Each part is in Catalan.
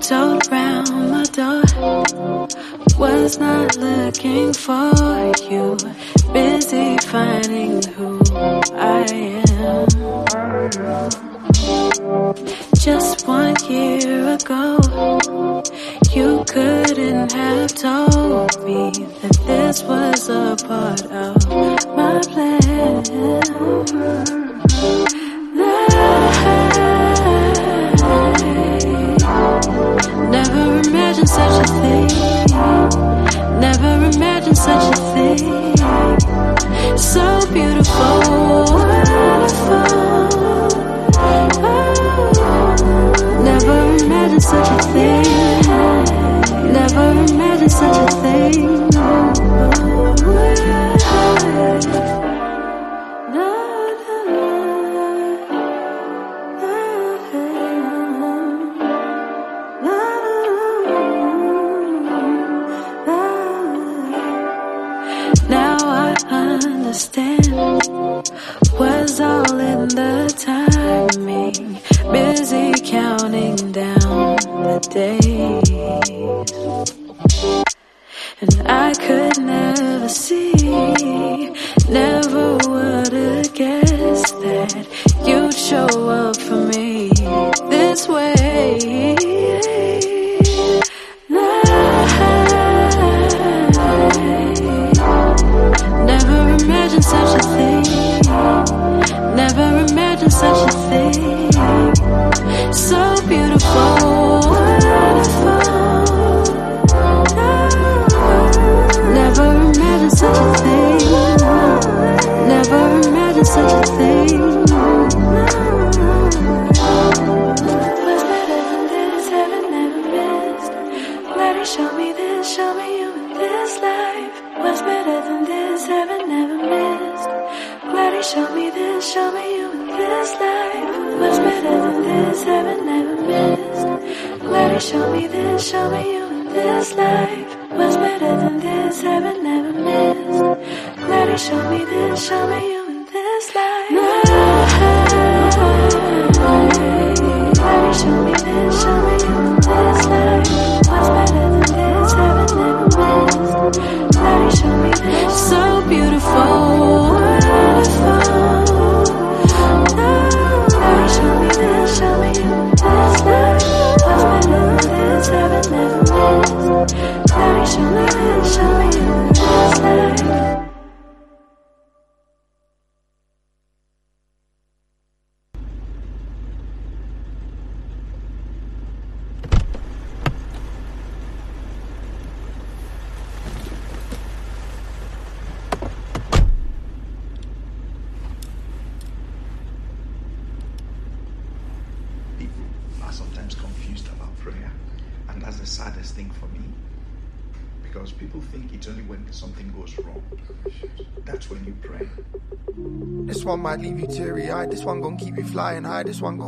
tiptoed around my door. Was not looking for you. Busy finding who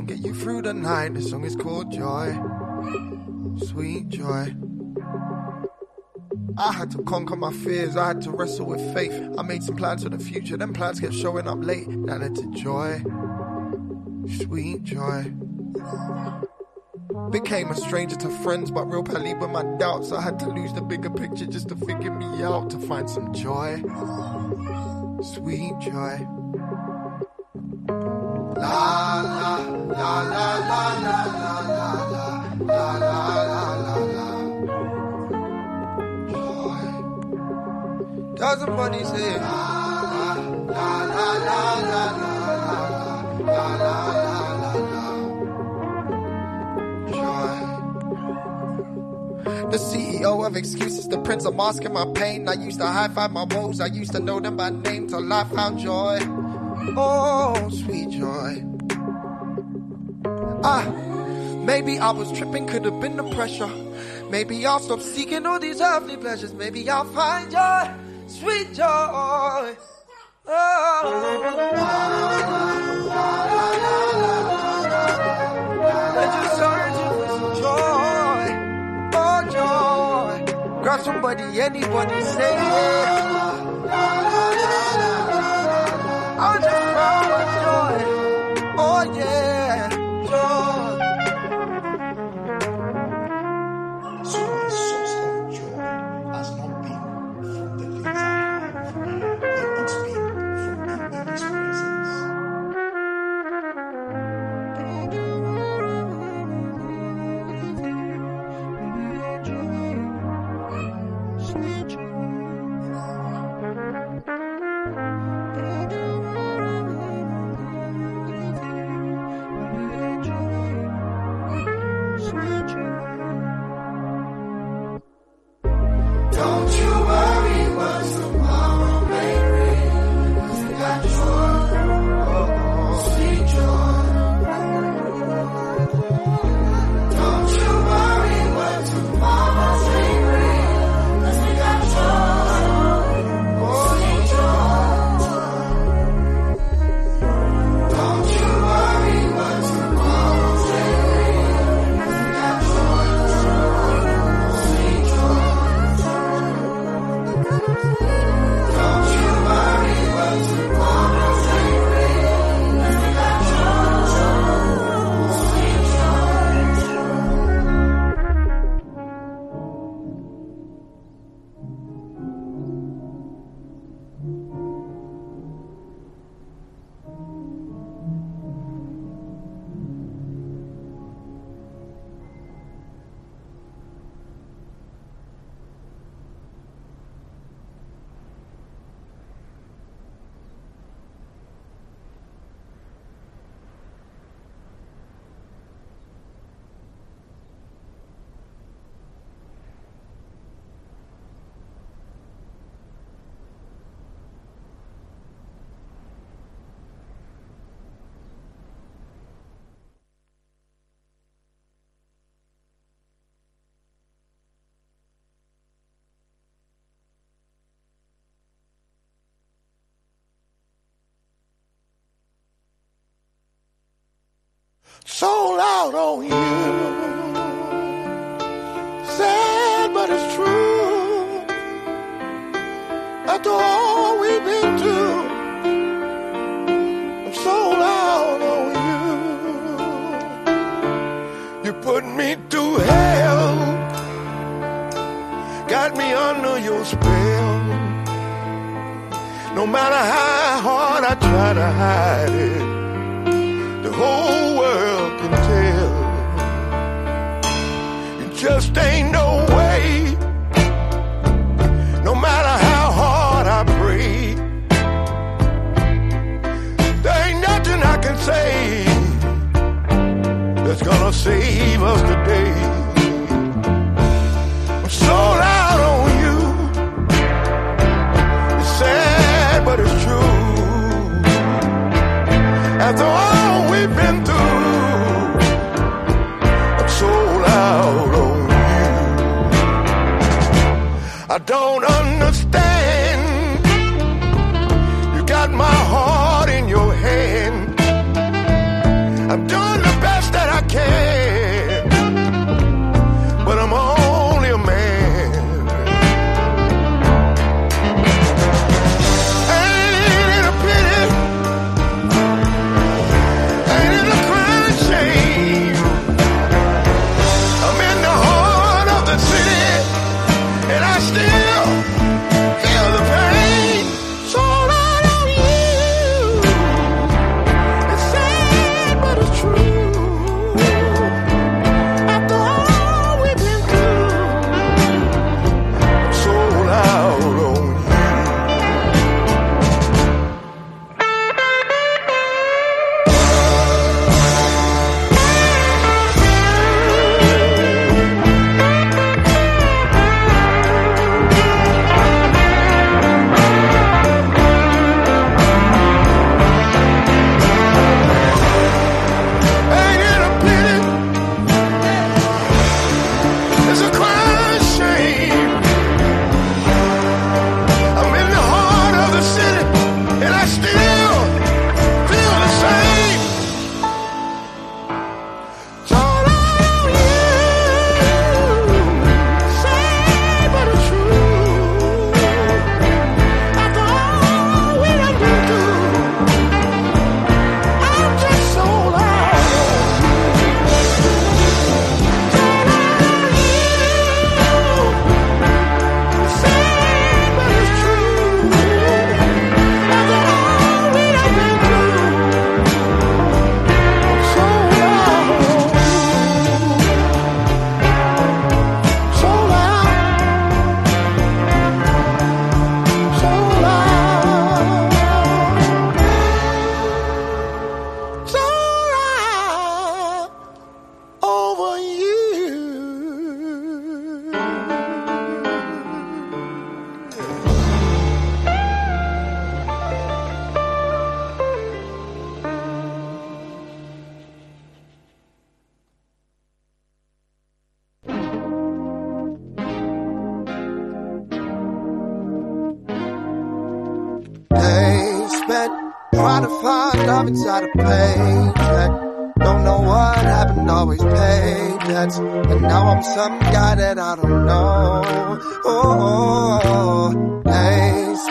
get you through the night. This song is called Joy. Sweet joy. I had to conquer my fears. I had to wrestle with faith. I made some plans for the future. Them plans kept showing up late. That led to joy. Sweet joy. Became a stranger to friends, but real pally with my doubts. I had to lose the bigger picture just to figure me out, to find some joy. Sweet joy. La la la la la la la la la la la Joy. The CEO of excuses, the prince of masking my pain. I used to high five my woes, I used to know them by name till I found joy. Oh, sweet joy. Ah, maybe I was tripping, could have been the pressure. Maybe I'll stop seeking all these earthly pleasures. Maybe I'll find joy, sweet joy. Oh, I just searching for some joy. Oh, joy. Grab somebody, anybody, say yeah. control. Sold out on you. Sad, but it's true. After all we've been through, I'm sold out on you. You put me through hell, got me under your spell. No matter how hard I try to hide it,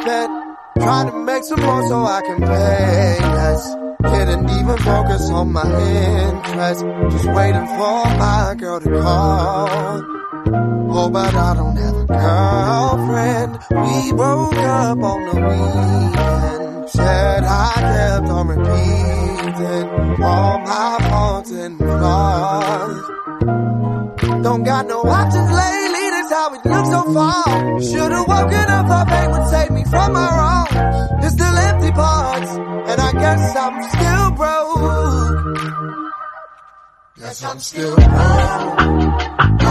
spent trying to make some more so I can pay less. Couldn't even focus on my interest. Just waiting for my girl to call. Oh, but I don't have a girlfriend. We broke up on the weekend. Said I kept on repeating all my faults and flaws. Don't got no options lately, how it looks so far. Should've woken up, thought pain would save me from my wrongs. There's still empty parts, and I guess I'm still broke. Guess I'm still broke.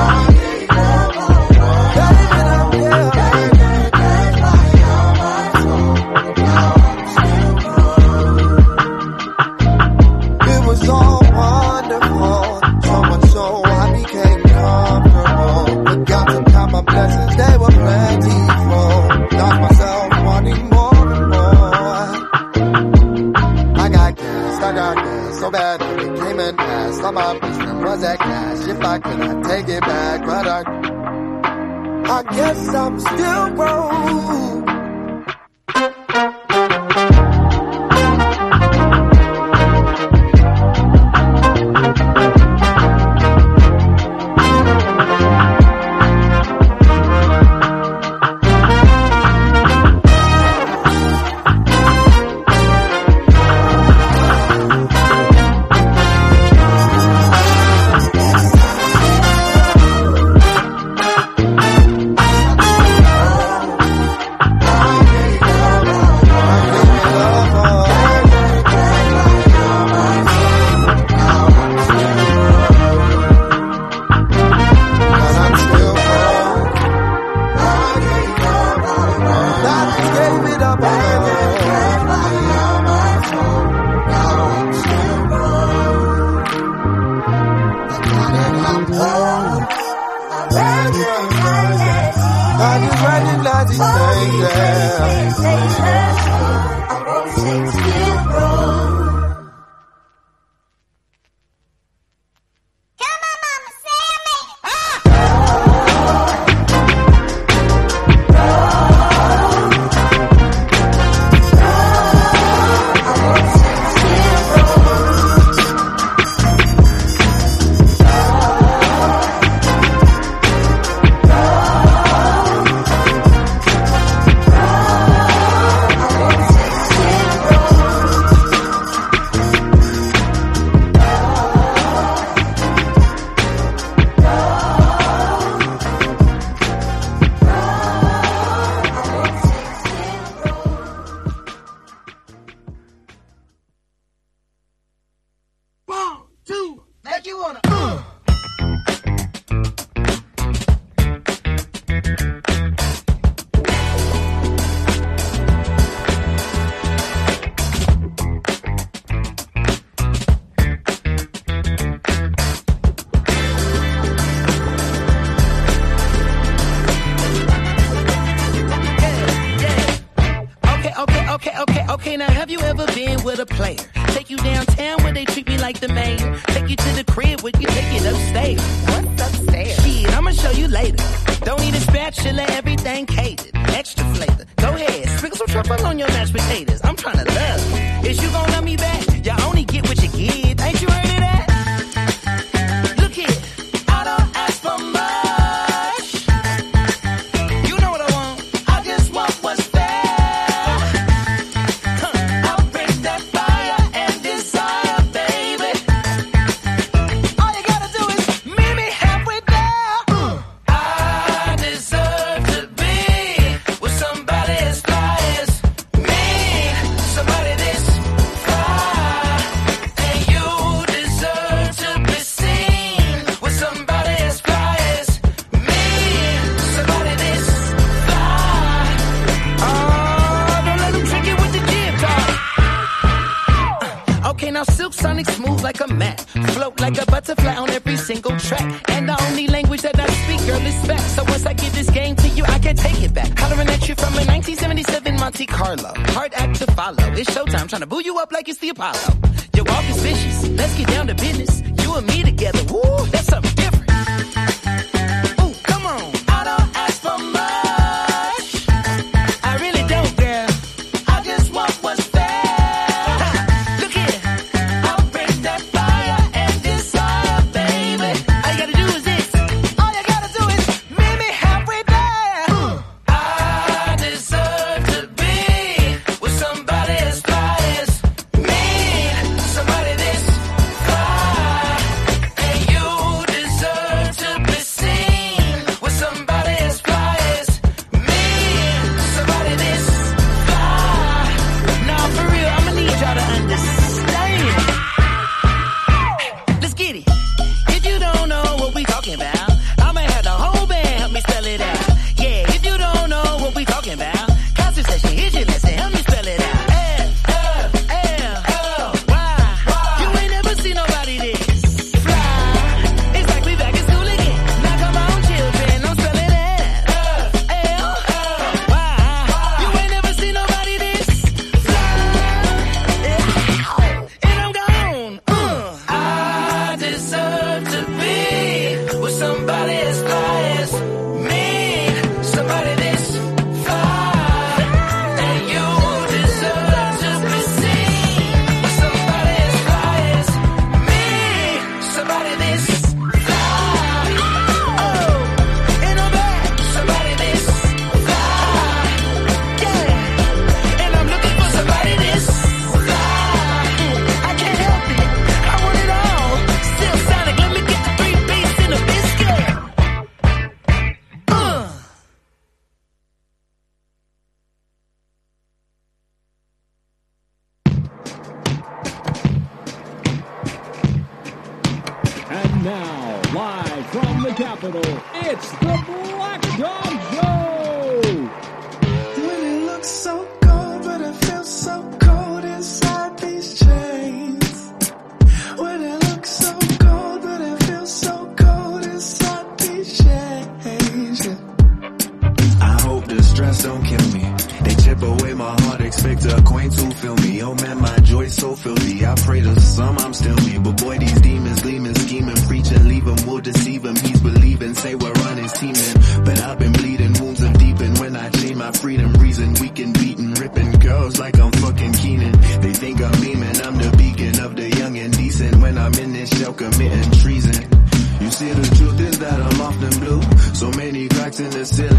I never wanted It my business was that cash. If I could, I take it back, but I, I guess I'm still broke. on your mashed potatoes. I'm trying to love. Is you gonna love me back? Y'all only get what you give. track. And the only language that I speak, girl, is back. So once I give this game to you, I can take it back. Hollering at you from a 1977 Monte Carlo. Hard act to follow. It's showtime, trying to boo you up like it's the Apollo. this is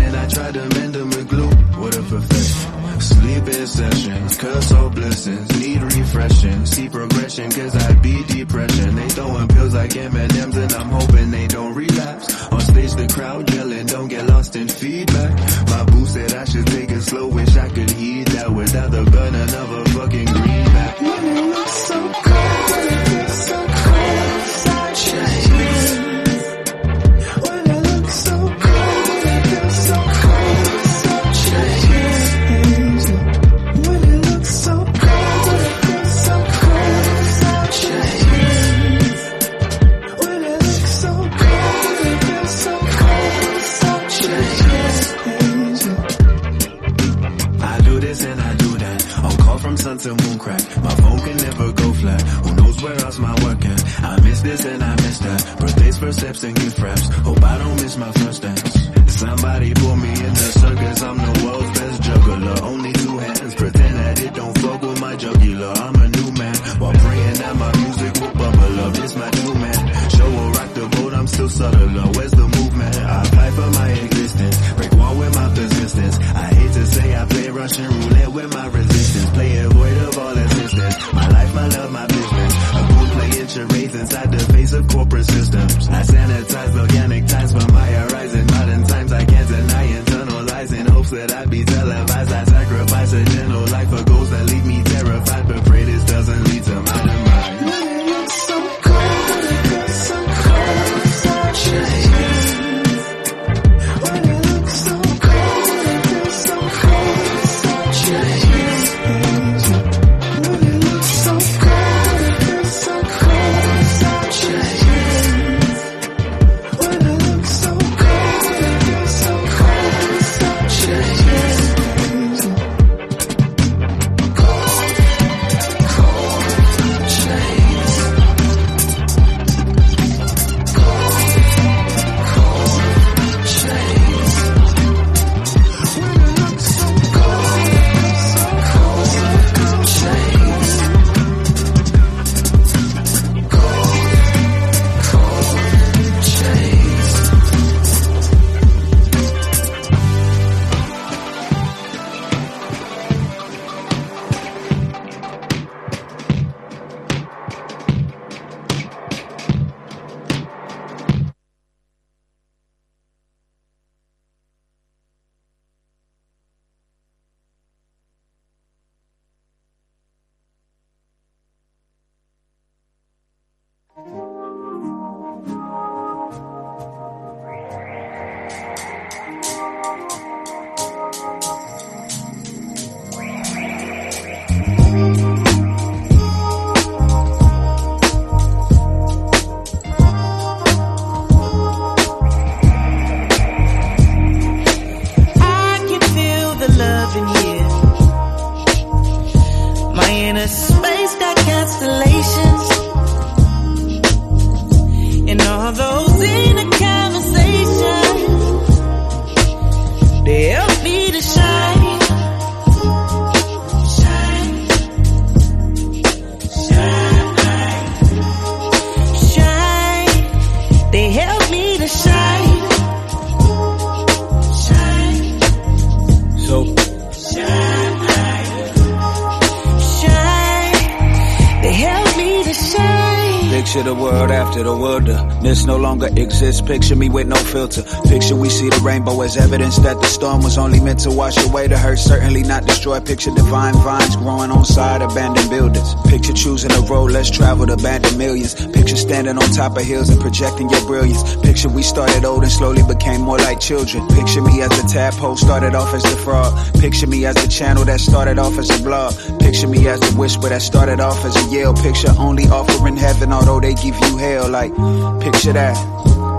The world after the wilderness no longer exists. Picture me with no filter. Picture we see the rainbow as evidence that the storm was only meant to wash away the hurt, certainly not destroy. Picture divine vines growing on side abandoned buildings. Picture choosing a road less traveled, abandoned millions. Picture standing on top of hills and projecting your brilliance. Picture we started old and slowly became more like children. Picture me as the tadpole started off as the frog. Picture me as the channel that started off as a blog. Picture me as the whisper that started off as a yell. Picture only offering heaven, although they give you hell. Like, picture that,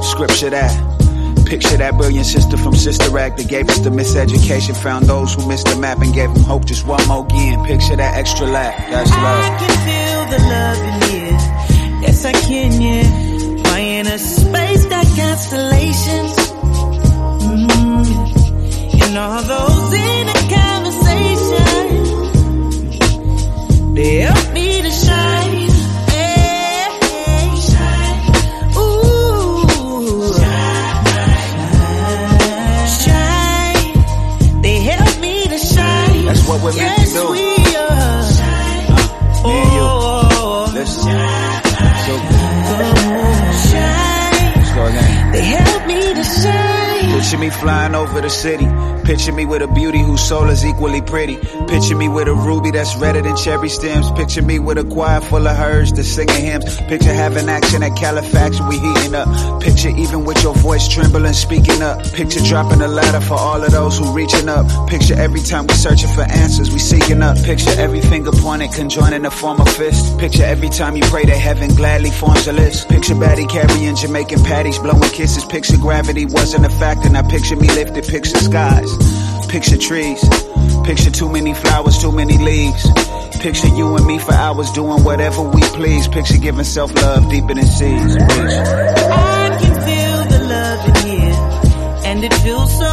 scripture that. Picture that brilliant sister from Sister Act that gave us the miseducation, found those who missed the map and gave them hope just one more again. Picture that extra lap, that's I can feel the love in here. Yes, I can, yeah. Why in a space got constellations? Mm. And all those in a conversation, they what we're meant yes, do. we are. Me and you. Oh, Listen. So good. shine. Let's go again. They help me to shine. Picture me flying over the city. Picture me with a beauty whose soul is equally pretty. Picture me with a ruby that's redder than cherry stems. Picture me with a choir full of herds that's singing hymns. Picture having action at Califax, we heating up. Picture even with your voice trembling, speaking up. Picture dropping a ladder for all of those who reaching up. Picture every time we searching for answers, we seeking up. Picture every finger pointed, conjoining to form a fist. Picture every time you pray that heaven gladly forms a list. Picture Batty carrying Jamaican patties, blowing kisses. Picture gravity wasn't a factor, now picture me lifted. Picture skies, picture trees. Picture too many flowers, too many leaves. Picture you and me for hours doing whatever we please. Picture giving self love deeper than seas. Peace. I can feel the love in here, and it feels so.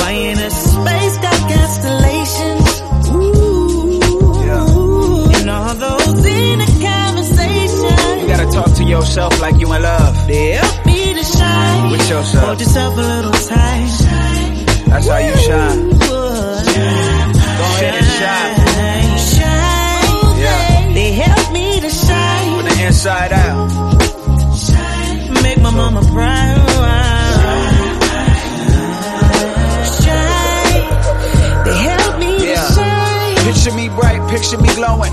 Why in a space got constellations? Ooh, and all those in a conversation, You gotta talk to yourself like you in love. help me to shine. With yourself. Hold yourself a little tight. That's how you shine. Go ahead and shine. shine. Yeah. They help me to shine. From the inside out. Make my mama proud. Shine. They help me to Yeah. shine. Picture me bright, picture me glowing.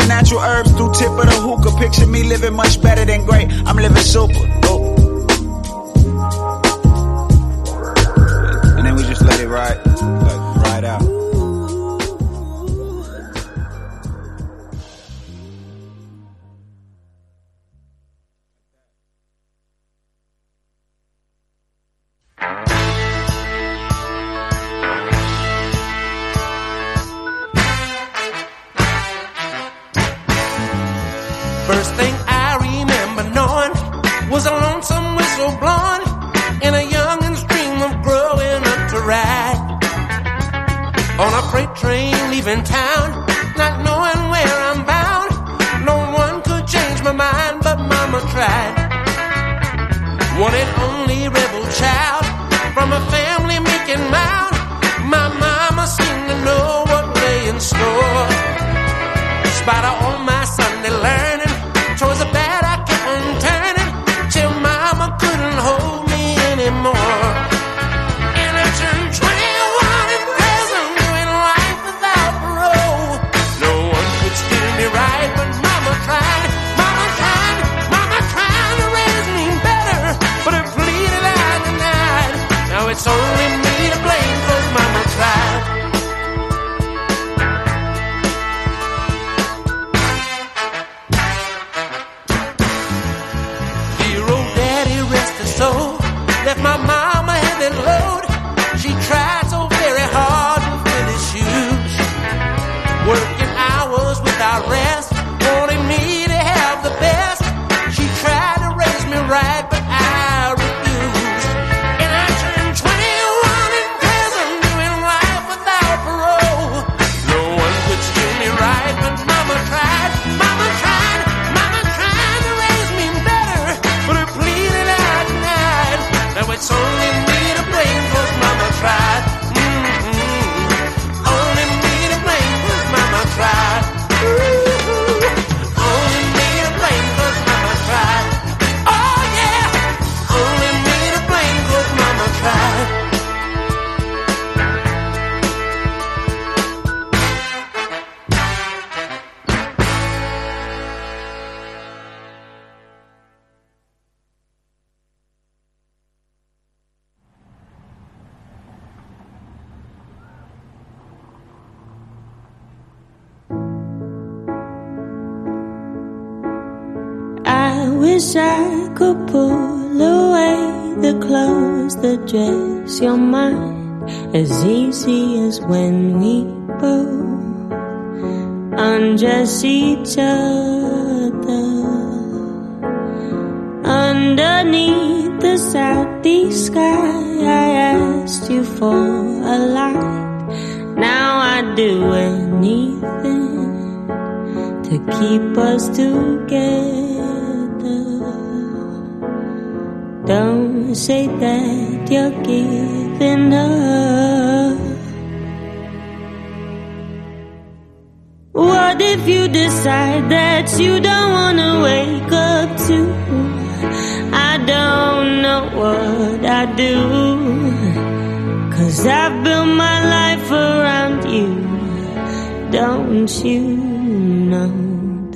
natural herbs through tip of the hookah. Picture me living much better than great. I'm living super. Oh. Keep us together.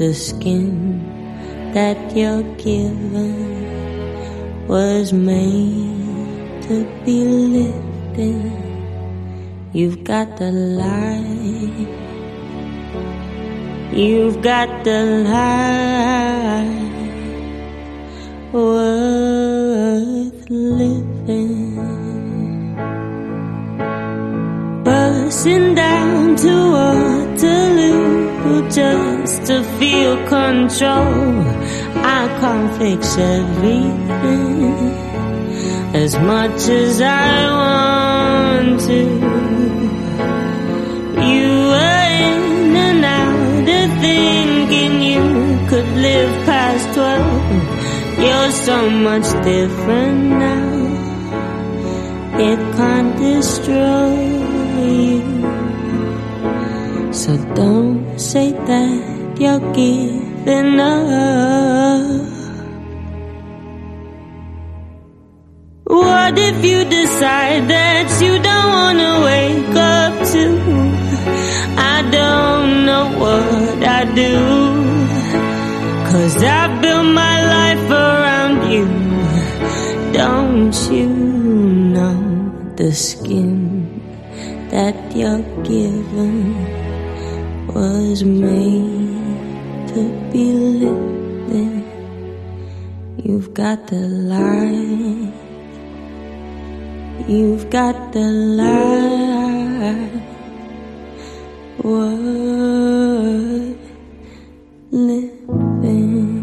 The skin that you're given was made to be lifted? You've got the light. You've got the life worth living. Bursting down to Waterloo just to feel control. I can't fix everything as much as I want to. You were in and out of thinking you could live past twelve. You're so much different now. It can't destroy you. So don't say that you're giving up. What if you decide that you don't wanna wake up to? I don't know what I do. Cause I built my life around you. Don't you know the skin that you're given was made to be lifted? You've got the light. You've got the light. Worth living.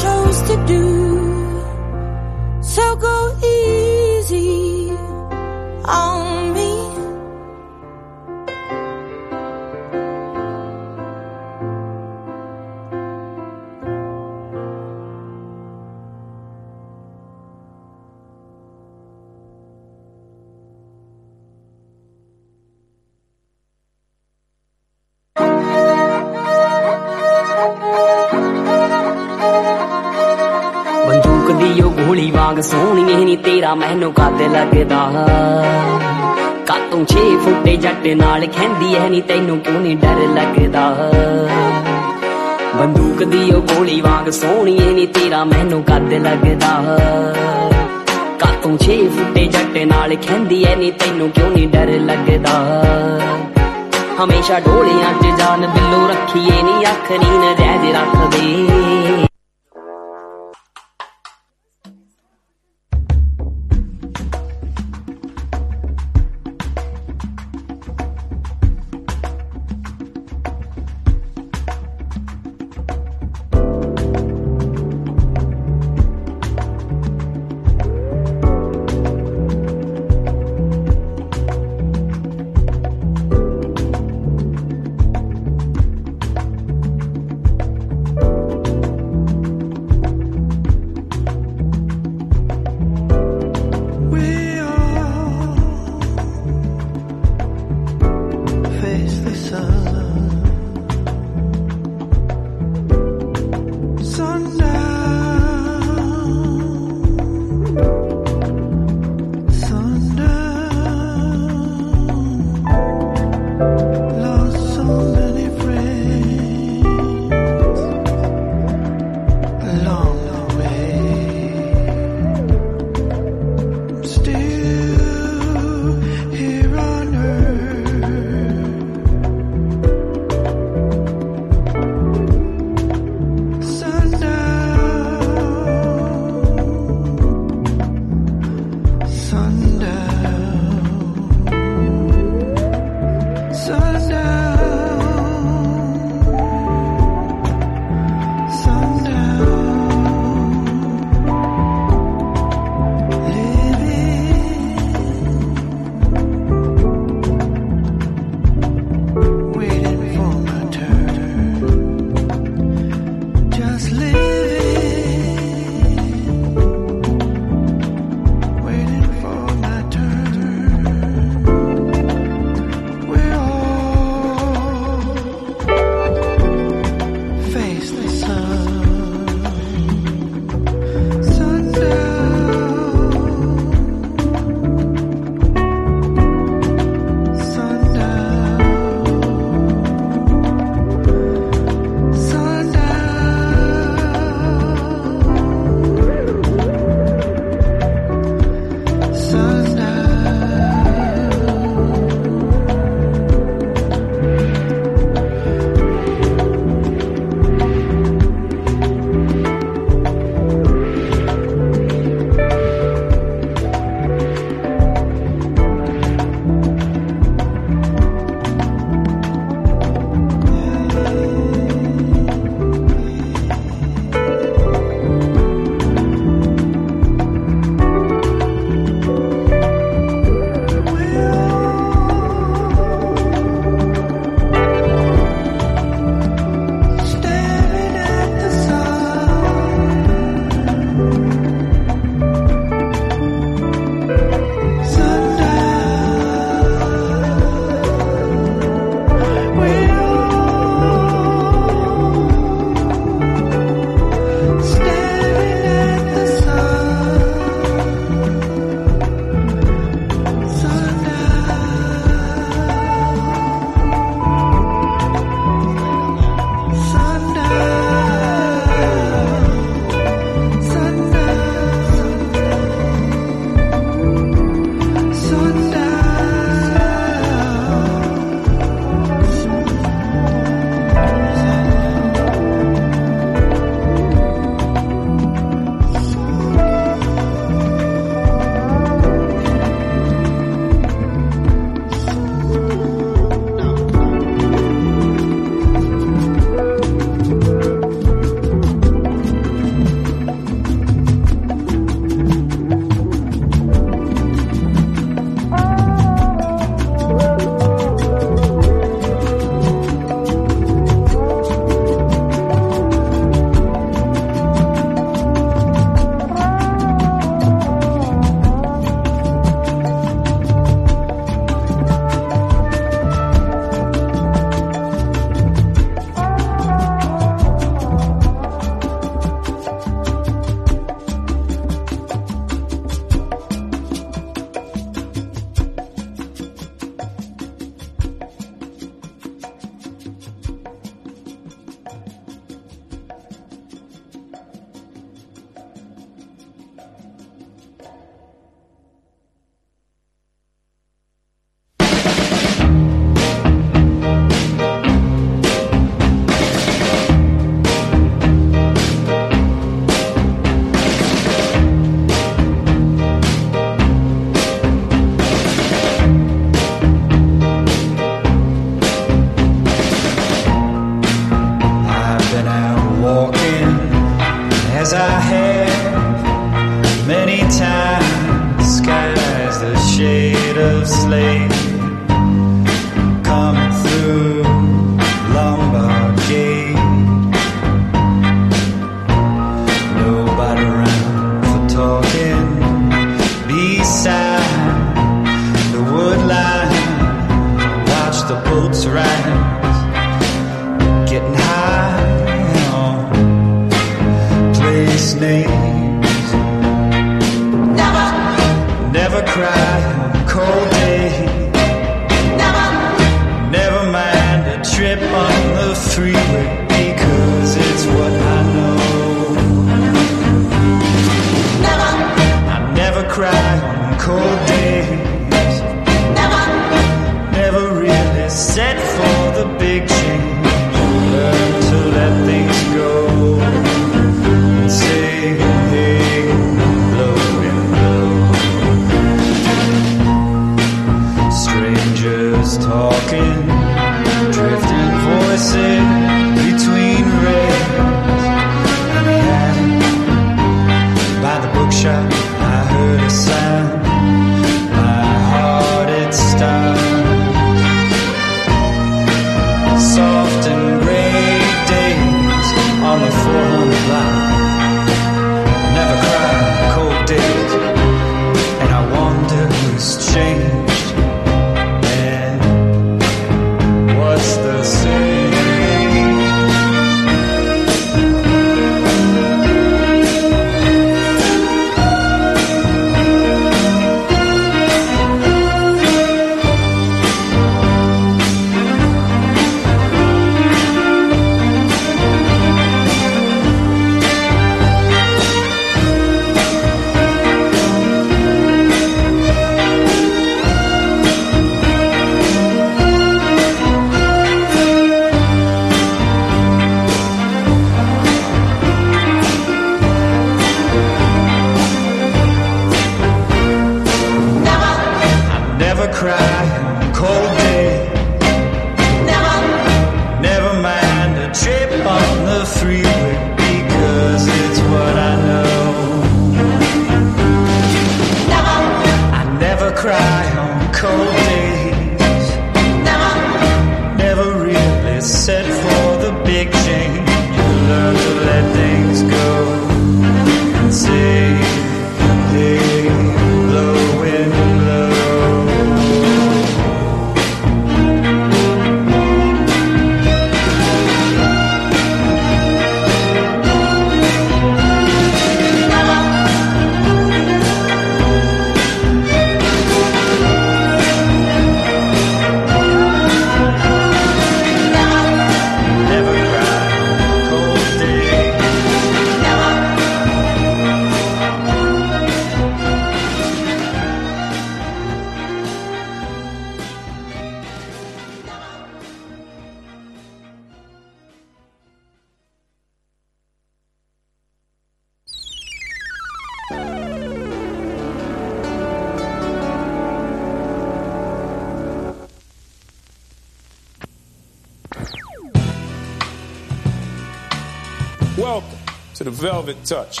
Velvet Touch.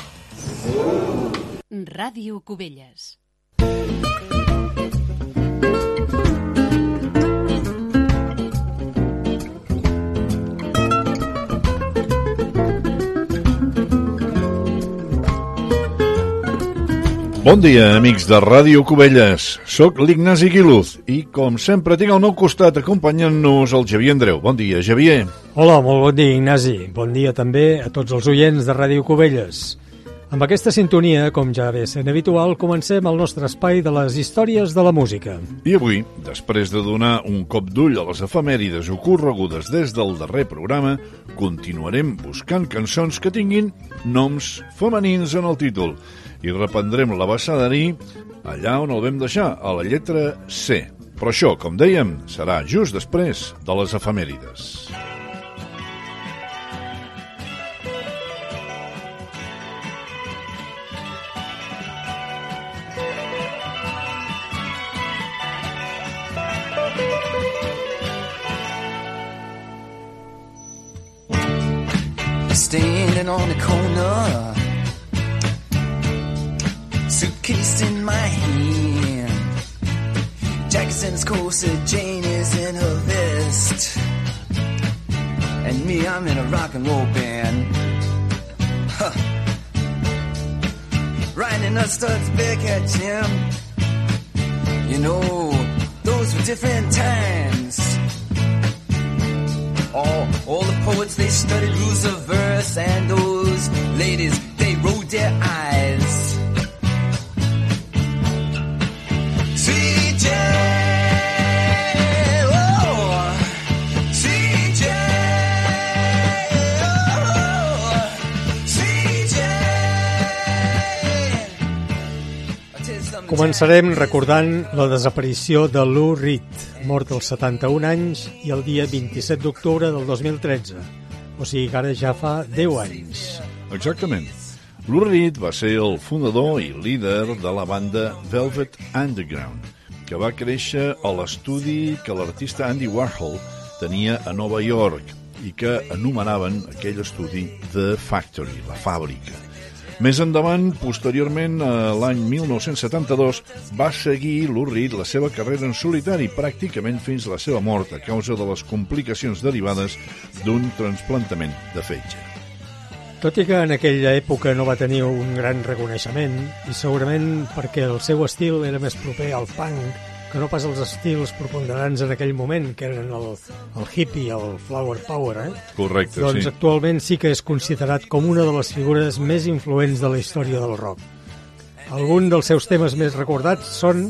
Ràdio Cubelles. Bon dia, amics de Ràdio Cubelles. Soc l'Ignasi Guiluz i, com sempre, tinc al meu costat acompanyant-nos el Xavier Andreu. Bon dia, Xavier. Hola, molt bon dia, Ignasi. Bon dia també a tots els oients de Ràdio Cubelles. Amb aquesta sintonia, com ja ve sent habitual, comencem el nostre espai de les històries de la música. I avui, després de donar un cop d'ull a les efemèrides ocorregudes des del darrer programa, continuarem buscant cançons que tinguin noms femenins en el títol i reprendrem l'abassadari allà on el vam deixar, a la lletra C. Però això, com dèiem, serà just després de les efemèrides. Standing on the corner, suitcase in my hand. Jackson's corset, Jane is in her vest. And me, I'm in a rock and roll band. Huh. Riding a Studs Bearcat Jim. You know, those were different times. All, all the poets, they studied rules of verse, and those ladies, they rolled their eyes. Començarem recordant la desaparició de Lou Reed, mort als 71 anys i el dia 27 d'octubre del 2013. O sigui que ara ja fa 10 anys. Exactament. Lou Reed va ser el fundador i líder de la banda Velvet Underground, que va créixer a l'estudi que l'artista Andy Warhol tenia a Nova York i que anomenaven aquell estudi The Factory, la fàbrica. Més endavant, posteriorment, a l'any 1972, va seguir Reed la seva carrera en solitari pràcticament fins a la seva mort a causa de les complicacions derivades d'un transplantament de fetge. Tot i que en aquella època no va tenir un gran reconeixement, i segurament perquè el seu estil era més proper al punk que no pas els estils preponderants en aquell moment, que eren el, el hippie, el flower power, eh? Correcte, doncs sí. actualment sí que és considerat com una de les figures més influents de la història del rock. Alguns dels seus temes més recordats són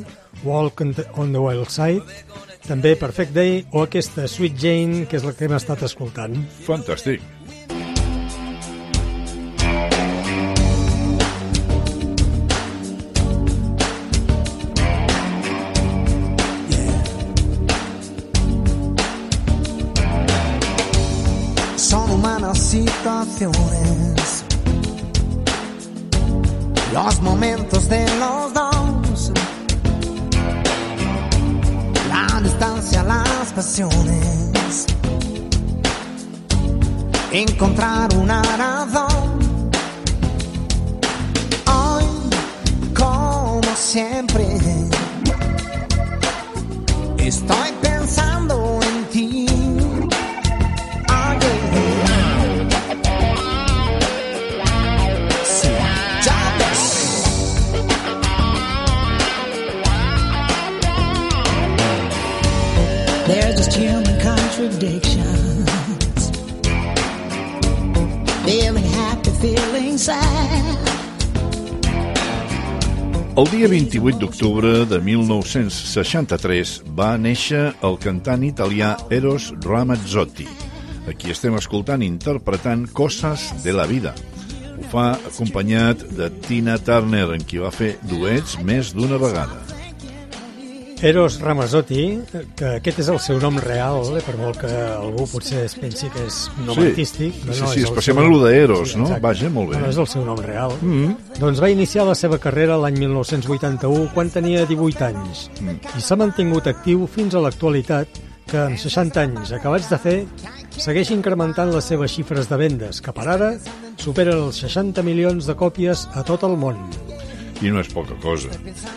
Walk on the, on the Wild Side, també Perfect Day o aquesta Sweet Jane, que és la que hem estat escoltant. Fantàstic. Los momentos de los dos, la distancia, las pasiones, encontrar una razón. Hoy, como siempre, El dia 28 d'octubre de 1963 va néixer el cantant italià Eros Ramazzotti, a qui estem escoltant interpretant Coses de la vida. Ho fa acompanyat de Tina Turner, en qui va fer duets més d'una vegada. Eros Ramazzotti, que aquest és el seu nom real, eh, per molt que algú potser es pensi que és un nom Sí, artístic. sí, sí, és el especialment seu lo de Eros, no? exacte. Vaja, molt bé. No, és el seu nom real. Mm. Doncs va iniciar la seva carrera l'any 1981, quan tenia 18 anys, Mm. i s'ha mantingut actiu fins a l'actualitat, que amb 60 anys acabats de fer, segueix incrementant les seves xifres de vendes, que per ara superen els 60 milions de còpies a tot el món. I no és poca cosa.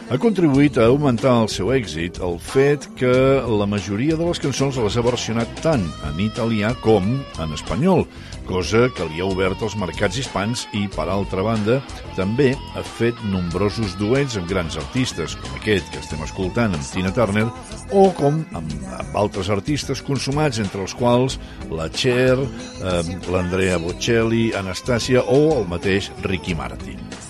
Ha contribuït a augmentar el seu èxit el fet que la majoria de les cançons les ha versionat tant en italià com en espanyol, cosa que li ha obert els mercats hispans i, per altra banda, també ha fet nombrosos duets amb grans artistes, com aquest que estem escoltant amb Tina Turner, o com amb, amb altres artistes consumats, entre els quals la Cher, eh, l'Andrea Bocelli, Anastasia o el mateix Ricky Martin.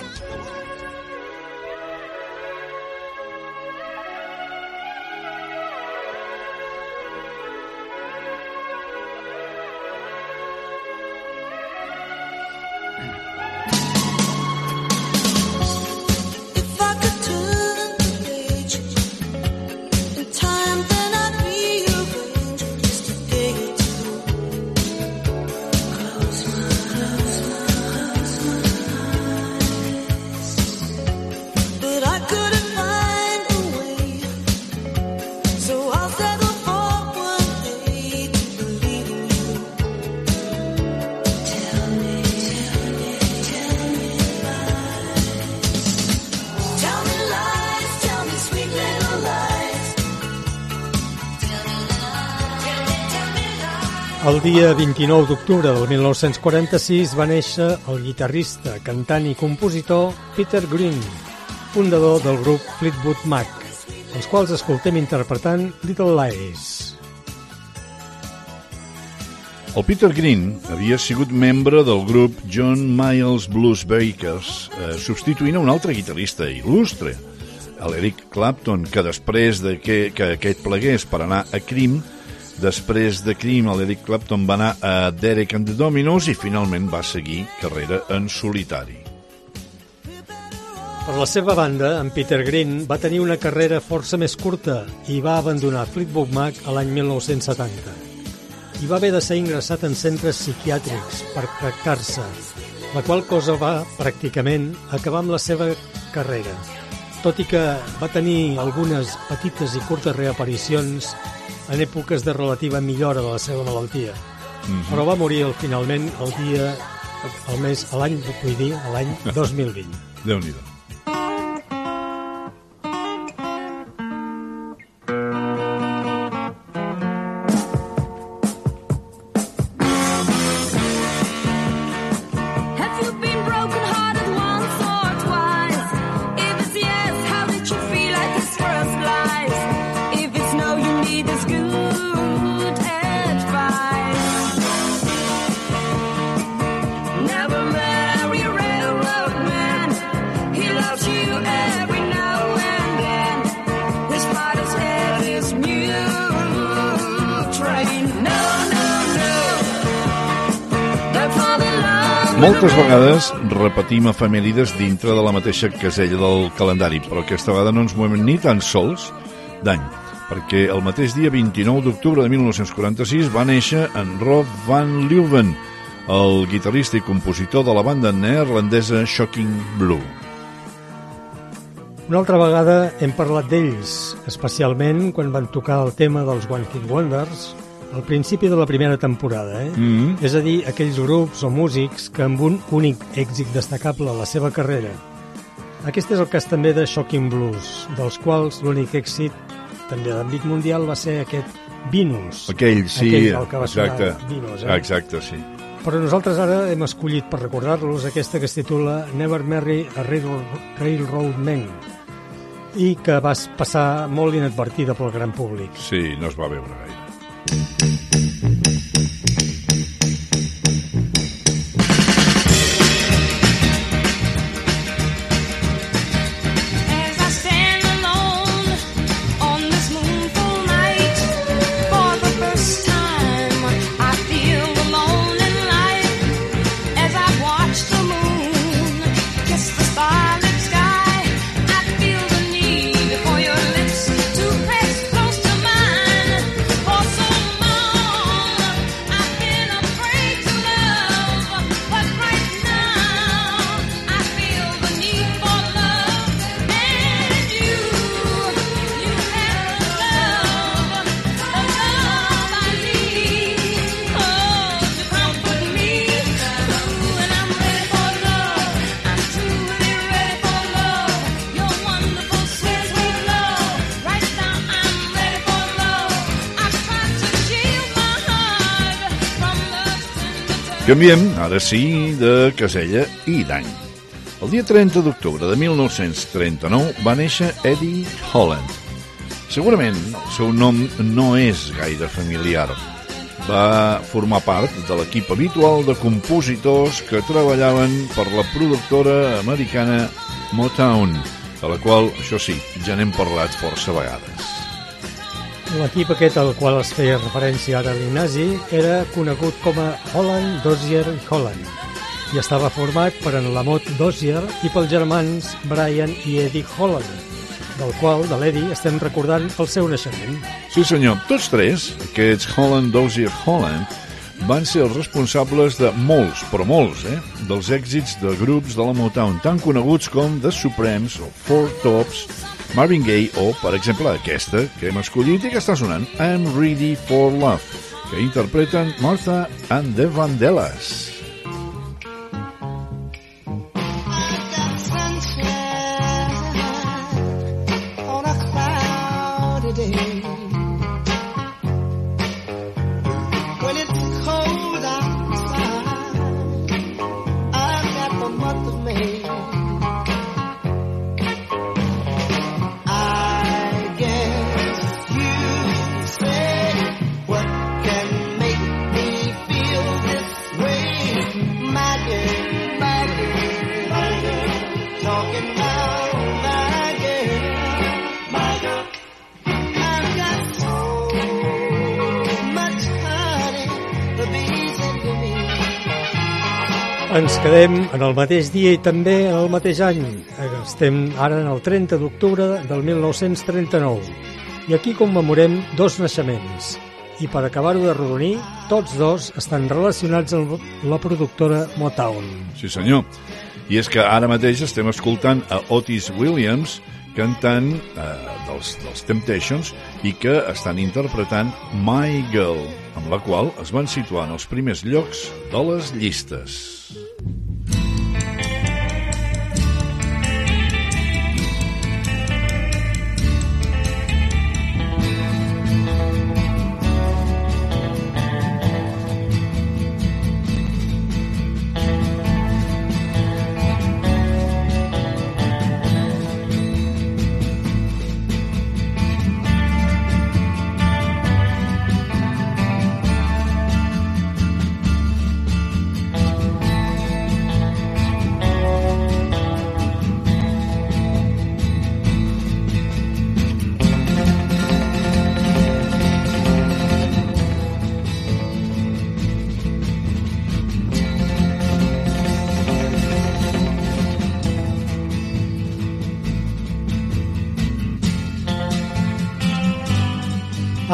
Dia 29 d'octubre del 1946 va néixer el guitarrista, cantant i compositor Peter Green, fundador del grup Fleetwood Mac, els quals escoltem interpretant Little Lies. El Peter Green havia sigut membre del grup John Miles Blues Bakers, eh, substituint a un altre guitarrista il·lustre, l'Eric Clapton, que després de que, que aquest plegués per anar a Cream, després de Cream l'Eric Clapton va anar a Derek and the Dominos i finalment va seguir carrera en solitari. Per la seva banda, en Peter Green va tenir una carrera força més curta i va abandonar Fleetwood Mac a l'any 1970. I va haver de ser ingressat en centres psiquiàtrics per tractar-se, la qual cosa va, pràcticament, acabar amb la seva carrera. Tot i que va tenir algunes petites i curtes reaparicions en èpoques de relativa millora de la seva malaltia. Mhm. Però va morir el, finalment el dia, el mes, l'any, vull dir, l'any 2020. Déu-n'hi-do. Have Moltes vegades repetim efemèrides dintre de la mateixa casella del calendari, però aquesta vegada no ens movem ni tan sols d'any, perquè el mateix dia 29 d'octubre de 1946 va néixer en Rob Van Leeuwen, el guitarrista i compositor de la banda neerlandesa Shocking Blue. Una altra vegada hem parlat d'ells, especialment quan van tocar el tema dels One Hit Wonders al principi de la primera temporada, eh? Mhm. És a dir, aquells grups o músics que amb un únic èxit destacable a la seva carrera. Aquest és el cas també de Shocking Blues, dels quals l'únic èxit, també d'àmbit mundial, va ser aquest Venus. Aquell, sí, Aquell, el que va exacte. Venus, eh? Exacte, sí. Però nosaltres ara hem escollit per recordar-los aquesta que es titula Never Marry a Railroad, Railroad Man i que va passar molt inadvertida pel gran públic. Sí, no es va veure gaire. Thank you. Canviem, ara sí, de casella i d'any. El dia 30 d'octubre de 1939 va néixer Eddie Holland. Segurament el seu nom no és gaire familiar. Va formar part de l'equip habitual de compositors que treballaven per la productora americana Motown, de la qual, això sí, ja n'hem parlat força vegades. L'equip aquest al qual es feia referència ara l'Ignasi era conegut com a Holland, Dozier i Holland i estava format per en Lamont Dozier i pels germans Brian i Eddie Holland, del qual, de l'Eddie, estem recordant el seu naixement. Sí senyor, tots tres, aquests Holland, Dozier, Holland, van ser els responsables de molts, però molts, eh, dels èxits de grups de la Motown, tan coneguts com The Supremes o Four Tops, Marvin Gaye o, per exemple, aquesta que hem escollit i que està sonant, I'm Ready for Love, que interpreten Martha and the Vandellas. cloudy day. Quedem en el mateix dia i també en el mateix any. Estem ara en el 30 d'octubre del 1939 i aquí commemorem dos naixements. I per acabar-ho de rodonir, tots dos estan relacionats amb la productora Motown. Sí, senyor. I és que ara mateix estem escoltant a Otis Williams cantant eh, dels, dels Temptations i que estan interpretant My Girl, amb la qual es van situar en els primers llocs de les llistes. Mm-hmm.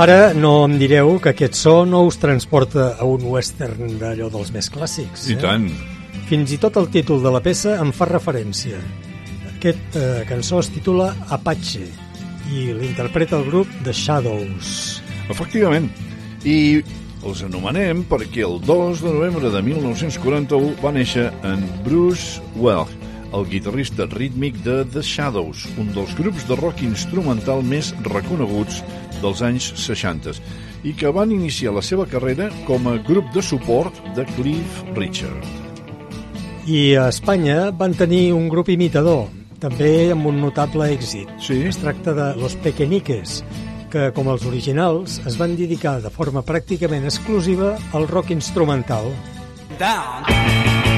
Ara no em direu que aquest so no us transporta a un western d'allò dels més clàssics. I tant. Fins i tot el títol de la peça en fa referència. Aquest eh, cançó es titula Apache i l'interpreta el grup The Shadows. Efectivament. I els anomenem perquè el 2 de novembre de 1941 va néixer en Bruce Welch, el guitarrista rítmic de The Shadows, un dels grups de rock instrumental més reconeguts dels anys 60 i que van iniciar la seva carrera com a grup de suport de Cliff Richard. I a Espanya van tenir un grup imitador, també amb un notable èxit. Sí. Es tracta de Los Pequeñiques, que, com els originals, es van dedicar de forma pràcticament exclusiva al rock instrumental. Down.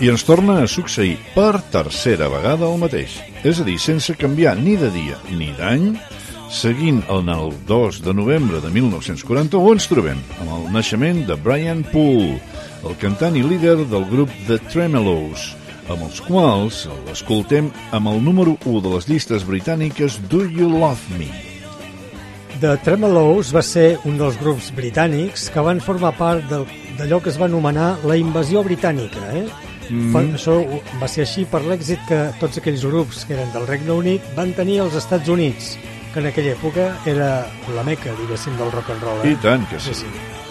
I ens torna a succeir per tercera vegada el mateix. És a dir, sense canviar ni de dia ni d'any, seguint el 2 de novembre de 1941 ens trobem amb el naixement de Brian Poole, el cantant i líder del grup The Tremelows, amb els quals l'escoltem amb el número 1 de les llistes britàniques Do You Love Me? The Tremelows va ser un dels grups britànics que van formar part d'allò que es va anomenar la invasió britànica. Eh? Mm. Per, això va ser així per l'èxit que tots aquells grups que eren del Regne Unit van tenir als Estats Units, que en aquella època era la meca, diguéssim, del rock and roll. Eh? I tant que sí. You're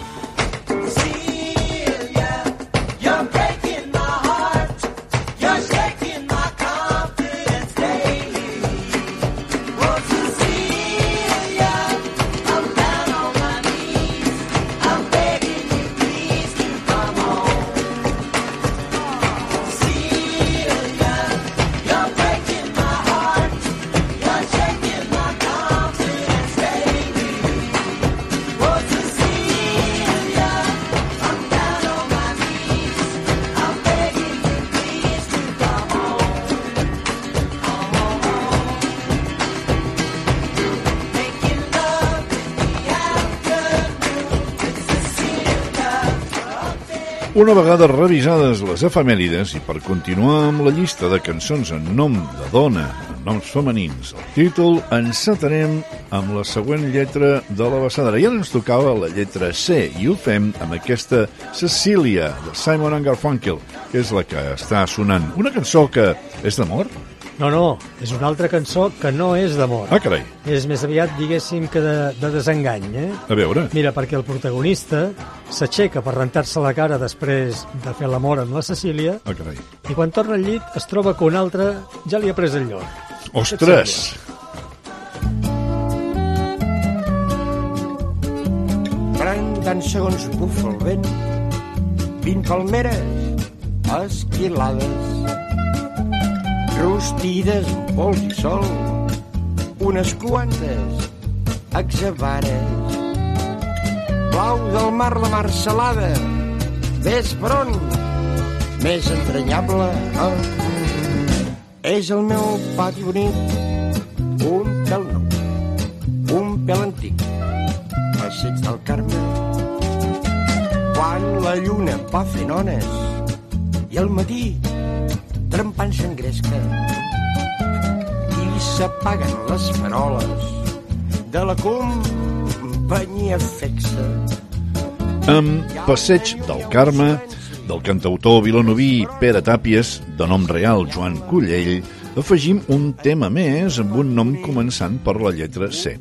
Una vegada revisades les efemèrides i per continuar amb la llista de cançons en nom de dona en noms femenins. El títol encetarem amb la següent lletra de la bassadera. I ara ens tocava la lletra C, i ho fem amb aquesta Cecília, de Simon Garfunkel, que és la que està sonant. Una cançó que és d'amor? No, no, és una altra cançó que no és d'amor. Ah, carai. És més aviat, diguéssim, que de, de desengany, eh? A veure. Mira, perquè el protagonista s'aixeca per rentar-se la cara després de fer l'amor amb la Cecília Ah, carai. i quan torna al llit es troba que un altre ja li ha pres el lloc. Ostres! 30 segons bufa el vent, 20 palmeres esquilades, rostides amb pols i sol, unes quantes exavares. Blau del mar, la mar salada, ves per on, més entranyable. Ah, és el meu pati bonic, un pèl nou, un pèl antic, passeig del Carme. Quan la lluna va fent ones i al matí trempant s'engresca i s'apaguen les faroles de la companyia fexa. amb Passeig del Carme, del cantautor vilanoví Pere Tàpies, de nom real Joan Cullell, afegim un tema més amb un nom començant per la lletra C.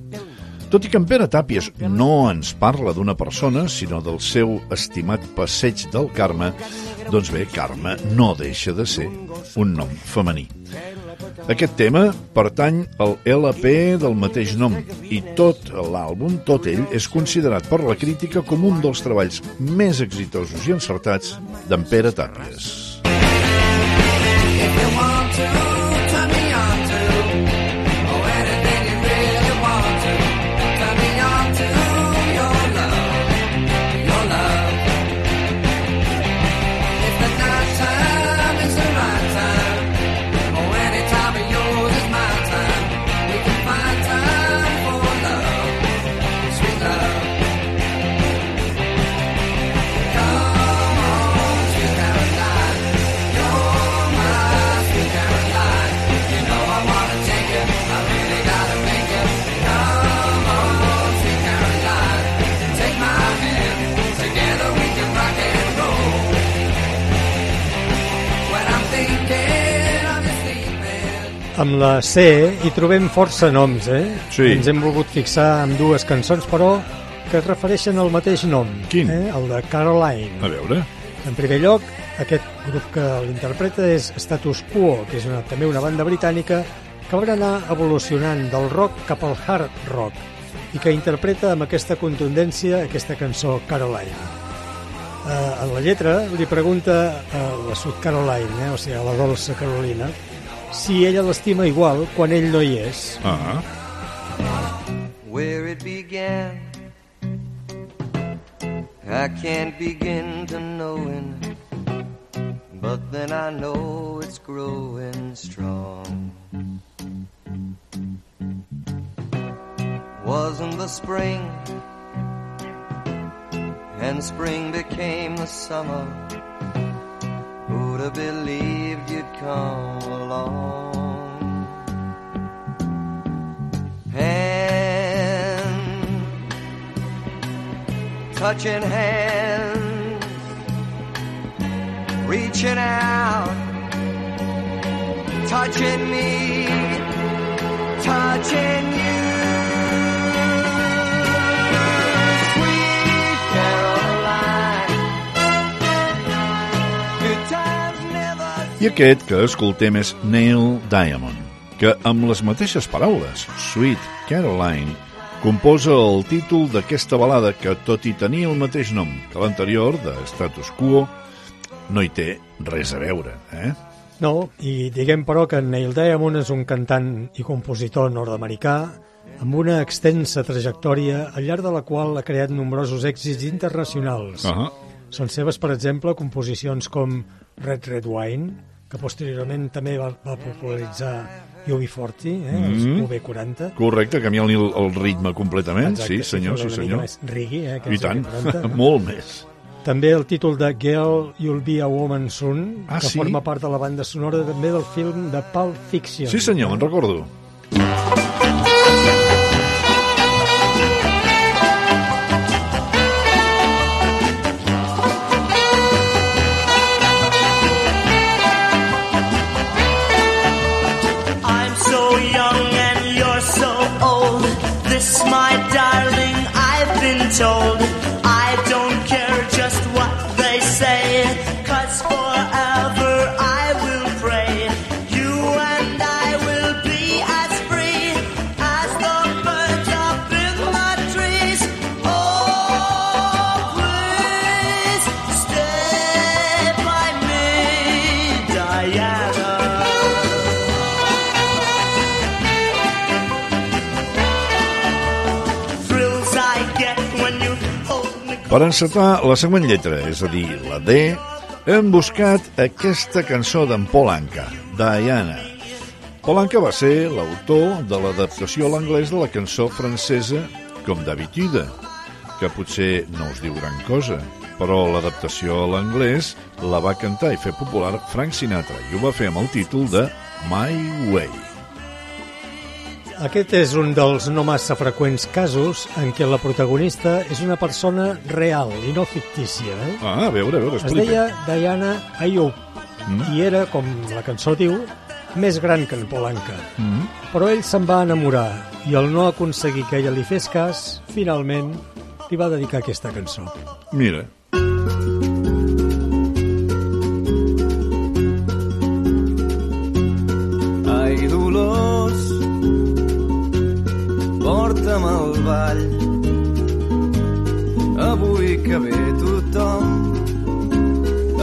Tot i que en Pere Tàpies no ens parla d'una persona, sinó del seu estimat Passeig del Carme, doncs bé, Carme no deixa de ser un nom femení. Aquest tema pertany al LP del mateix nom i tot l'àlbum, tot ell, és considerat per la crítica com un dels treballs més exitosos i encertats d'en Pere Tàpies. Amb la C hi trobem força noms, eh? Sí. Ens hem volgut fixar en dues cançons, però que es refereixen al mateix nom. Quin? Eh? El de Caroline. A veure... En primer lloc, aquest grup que l'interpreta és Status Quo, que és una, també una banda britànica que va anar evolucionant del rock cap al hard rock i que interpreta amb aquesta contundència aquesta cançó Caroline. Eh, en la lletra li pregunta a la Sud Caroline, eh, o sigui, a la dolça Carolina, si ella l'estima igual quan ell no hi és. Ah. where it began. I can't begin to knowing, but then I know it's growing strong. Wasn't the spring, and spring became the summer. Who'd have believed you'd come along? Hand, touching hands, reaching out, touching me, touching you. I aquest que escoltem és Neil Diamond, que amb les mateixes paraules, Sweet Caroline, composa el títol d'aquesta balada que, tot i tenir el mateix nom que l'anterior, de Status Quo, no hi té res a veure, eh? No, i diguem però que Neil Diamond és un cantant i compositor nord-americà amb una extensa trajectòria al llarg de la qual ha creat nombrosos èxits internacionals. Uh -huh. Són seves, per exemple, composicions com Red Red Wine, que posteriorment també va, va popularitzar UB40, eh, els Mhm. UB40. Correcte, canviant-li el, el ritme completament, Exacte, sí senyor, sí senyor. més reggae, eh, I tant, UB40, no? molt més. També el títol de Girl, You'll Be a Woman Soon, Ah, que sí? forma part de la banda sonora també del film de Pulp Fiction. Sí, senyor, me'n recordo. I'm Per encetar la següent lletra, és a dir, la D, hem buscat aquesta cançó d'en Paul Anka, Diana. Paul Anka va ser l'autor de l'adaptació a l'anglès de la cançó francesa Com d'habitude, que potser no us diu gran cosa, però l'adaptació a l'anglès la va cantar i fer popular Frank Sinatra i ho va fer amb el títol de My Way. Aquest és un dels no massa freqüents casos en què la protagonista és una persona real i no fictícia. Eh? Ah, a veure, a veure, Es explica. deia Diana Ayub Mm. i era, com la cançó diu, més gran que en Polanca. Mm. Però ell se'n va enamorar i al no aconseguir que ella li fes cas, finalment li va dedicar aquesta cançó. Mira, porta'm al ball. Avui que ve tothom,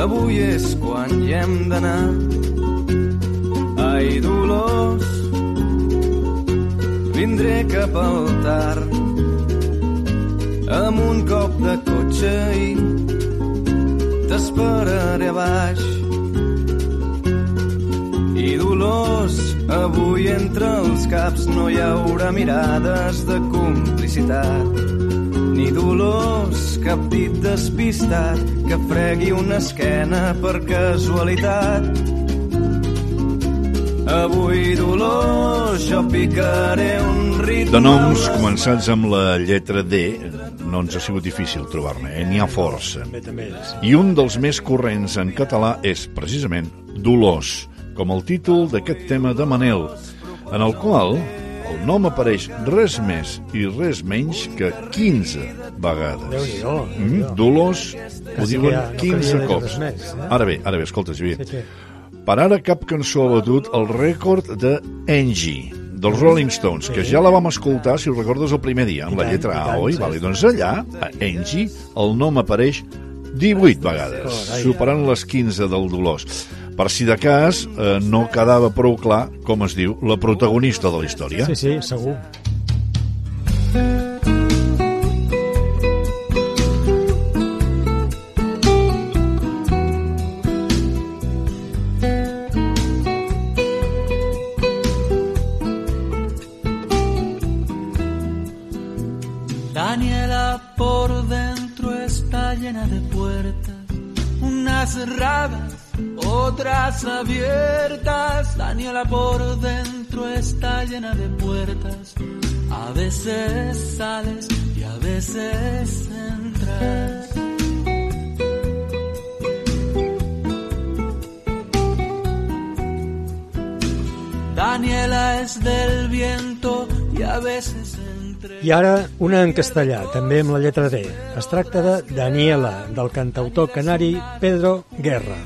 avui és quan hi hem d'anar. Ai, Dolors, vindré cap al tard, amb un cop de cotxe i t'esperaré a baix. I Dolors, avui entre els caps no hi haurà mirades de complicitat. Ni Dolors, cap dit despistat que fregui una esquena per casualitat. Avui, Dolors, jo picaré un ritme... De noms començats amb la lletra D no ens ha sigut difícil trobar-ne, eh? n'hi ha força. I un dels més corrents en català és, precisament, Dolors, com el títol d'aquest tema de Manel, en el qual el nom apareix res més i res menys que 15 vegades. Mm. Dolors ho diuen que ja no 15 calia dir cops. eh? Ara bé, ara bé, escolta, Javier. Sí, sí. Per ara cap cançó ha batut el rècord de Angie, dels Rolling Stones, que ja la vam escoltar, si ho recordes, el primer dia, amb la lletra A, oi? Vale, doncs allà, a Angie, el nom apareix 18 vegades, superant les 15 del Dolors. Per si de cas eh, no quedava prou clar, com es diu, la protagonista de la història. Sí, sí, segur. Otras abiertas. Daniela por dentro está llena de puertas, a veces sales y a veces entras. Daniela es del viento y a veces. I ara una en castellà, també amb la lletra D. Es tracta de Daniela, del cantautor canari Pedro Guerra.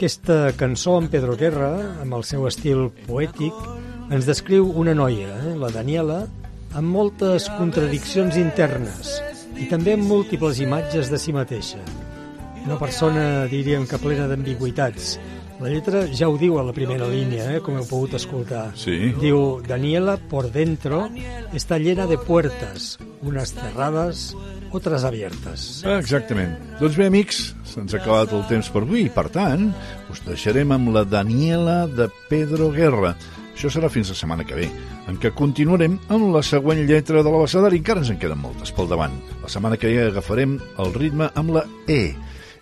Aquesta cançó en Pedro Guerra, amb el seu estil poètic, ens descriu una noia, eh, la Daniela, amb moltes contradiccions internes i també amb múltiples imatges de si mateixa. Una persona, diríem que plena d'ambigüitats. La lletra ja ho diu a la primera línia, eh, com heu pogut escoltar. Sí. Diu, Daniela por dentro está llena de puertas, unas cerradas, otras abiertas. Exactament. Doncs bé, amics, se'ns ha acabat el temps per avui per tant, us deixarem amb la Daniela de Pedro Guerra. Això serà fins la setmana que ve. en què continuarem amb la següent lletra de l'abecedari. Encara ens en queden moltes pel davant. La setmana que ve agafarem el ritme amb la E.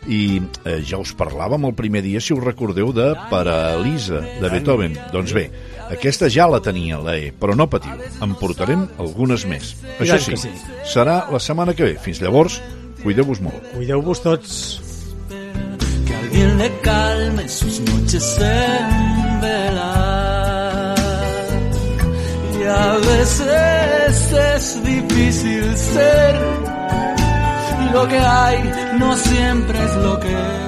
I eh, ja us parlàvem el primer dia, si us recordeu, de Paralisa, de Beethoven. Doncs bé, aquesta ja la tenia, la E, però no patiu, en portarem algunes més. Això sí, sí. serà la setmana que ve. Fins llavors, cuideu-vos molt. Cuideu-vos tots. que alguien le calme sus noches en vela. Y a veces es difícil ser lo que hay, no siempre es lo que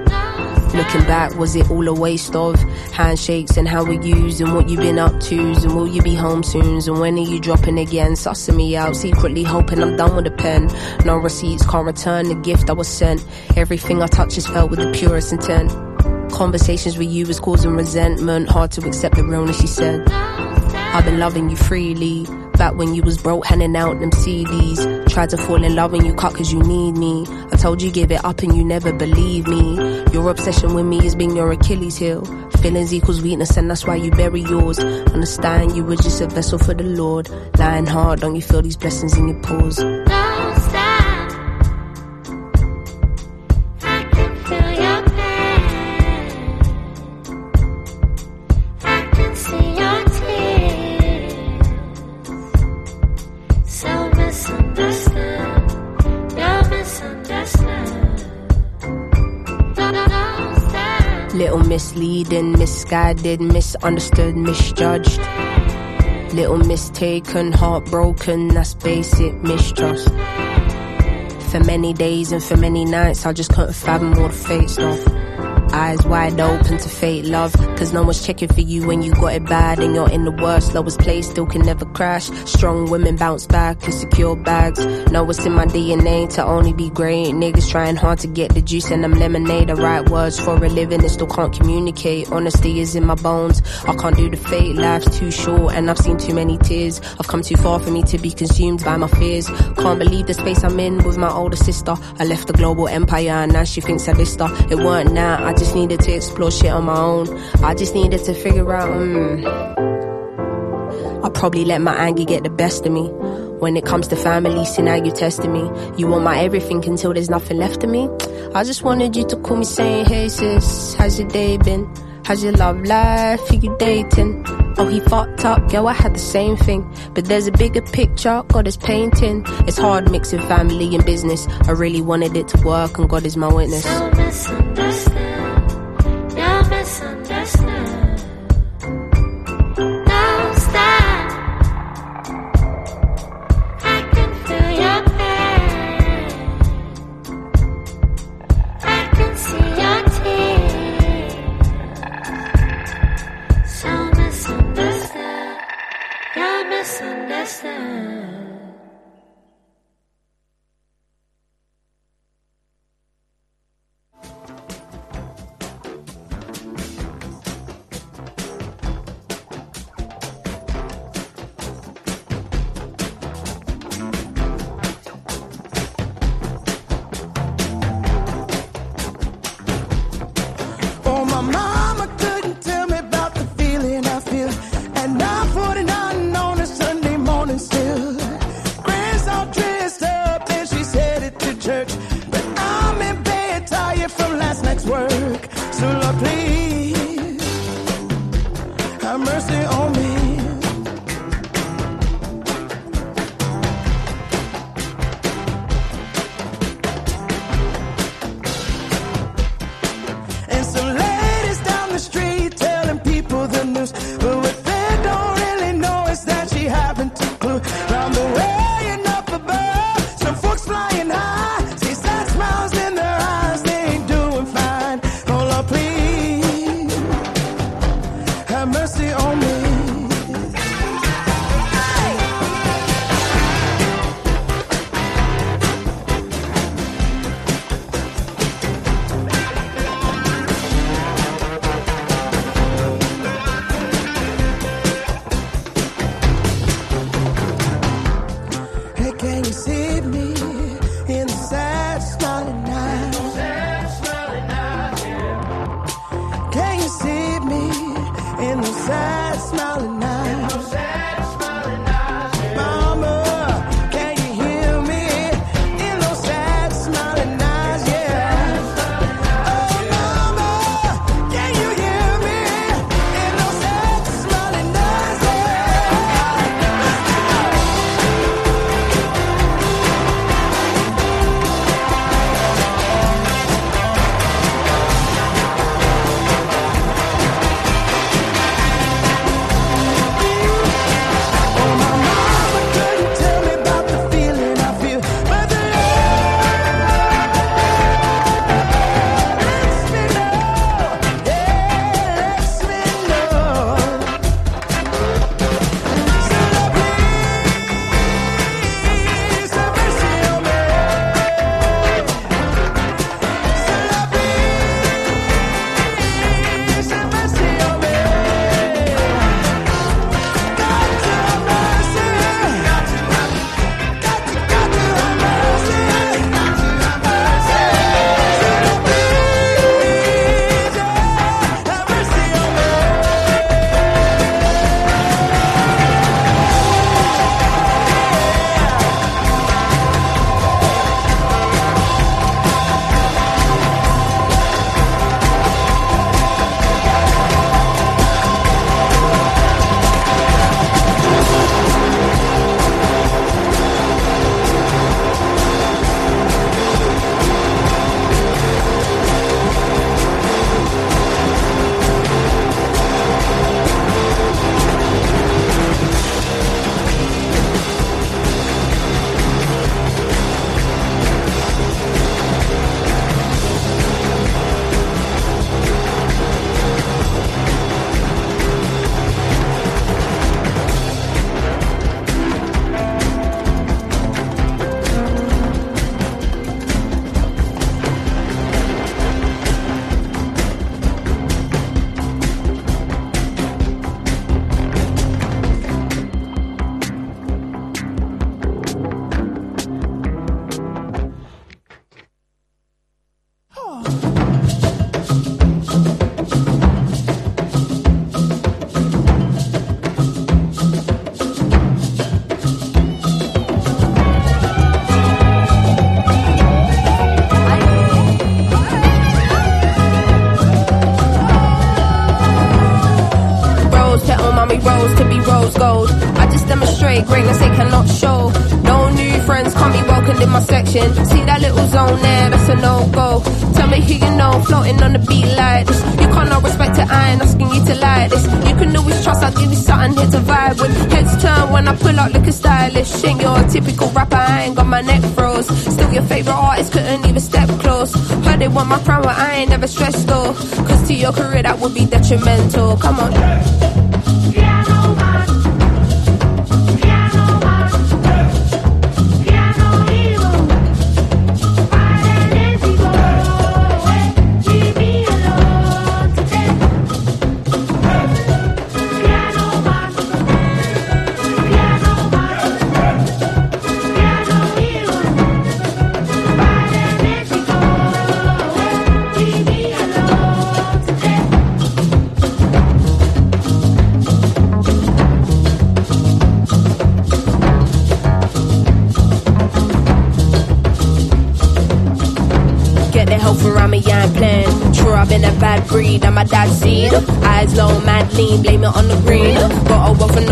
Looking back, was it all a waste of handshakes and how we used and what you've been up to? And will you be home soon? And when are you dropping again? Sussing me out, secretly hoping I'm done with the pen. No receipts, can't return the gift I was sent. Everything I touch is felt with the purest intent. Conversations with you was causing resentment. Hard to accept the realness, she said. I've been loving you freely. Back when you was broke, handing out them CDs. Tried to fall in love and you cut cause you need me. I told you give it up and you never believe me. Your obsession with me has been your Achilles heel. Feelings equals weakness and that's why you bury yours. Understand you were just a vessel for the Lord. Lying hard, don't you feel these blessings in your pores? Misleading, misguided, misunderstood, misjudged. Little mistaken, heartbroken, that's basic mistrust. For many days and for many nights, I just couldn't fathom all the fake stuff. Eyes wide open to fate love, cause no one's checking for you when you got it bad and you're in the worst, lowest place, still can never crash. Strong women bounce back and secure bags. Know it's in my DNA to only be great. Niggas trying hard to get the juice and them lemonade. The right words for a living and still can't communicate. Honesty is in my bones. I can't do the fake, life's too short and I've seen too many tears. I've come too far for me to be consumed by my fears. Can't believe the space I'm in with my older sister. I left the global empire and now she thinks I dissed. It weren't now, I just needed to explore shit on my own. I just needed to figure out, mm, I probably let my anger get the best of me. When it comes to family, see now you testing me. You want my everything until there's nothing left of me. I just wanted you to call me saying, hey sis, how's your day been? How's your love life? Are you dating? Oh, he fucked up, yo, I had the same thing. But there's a bigger picture, God is painting. It's hard mixing family and business. I really wanted it to work, and God is my witness. So ain't never stressed though. Cause to your career that would be detrimental. Come on.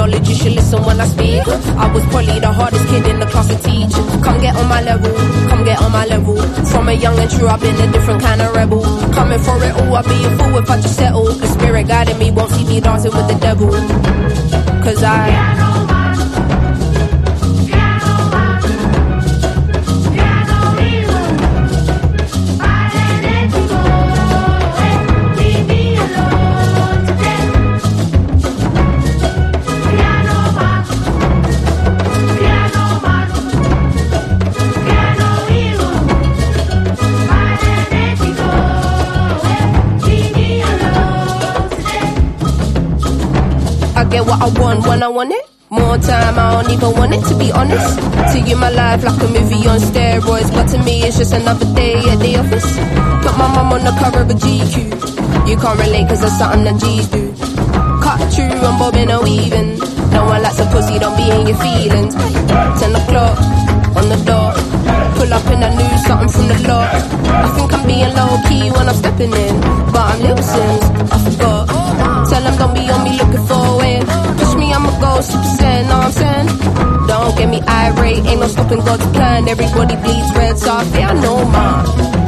Knowledge, you should listen when I speak. I was probably the hardest kid in the class to teach. Come get on my level, come get on my level. From a young and true, I've been a different kind of rebel. Coming for it all, I'd be a fool if I just settle. The spirit guiding me won't see me dancing with the devil. Cause I. I when I want it. More time, I don't even want it to be honest. To you, my life like a movie on steroids, but to me, it's just another day at the office. Put my mum on the cover of a GQ. You can't relate cause that's something that G's do. Cut through, I'm bobbing or weaving. No one likes a pussy, don't be in your feelings. 10 o'clock, on the dot. Pull up in a new something from the lot. I think I'm being low key when I'm stepping in. But I'm little Sims, I forgot. Tell them don't be on me looking for win. Push me, I'ma go super saiyan, know what I'm saying? Don't get me irate, ain't no stopping God's plan. Everybody bleeds red, so I fear no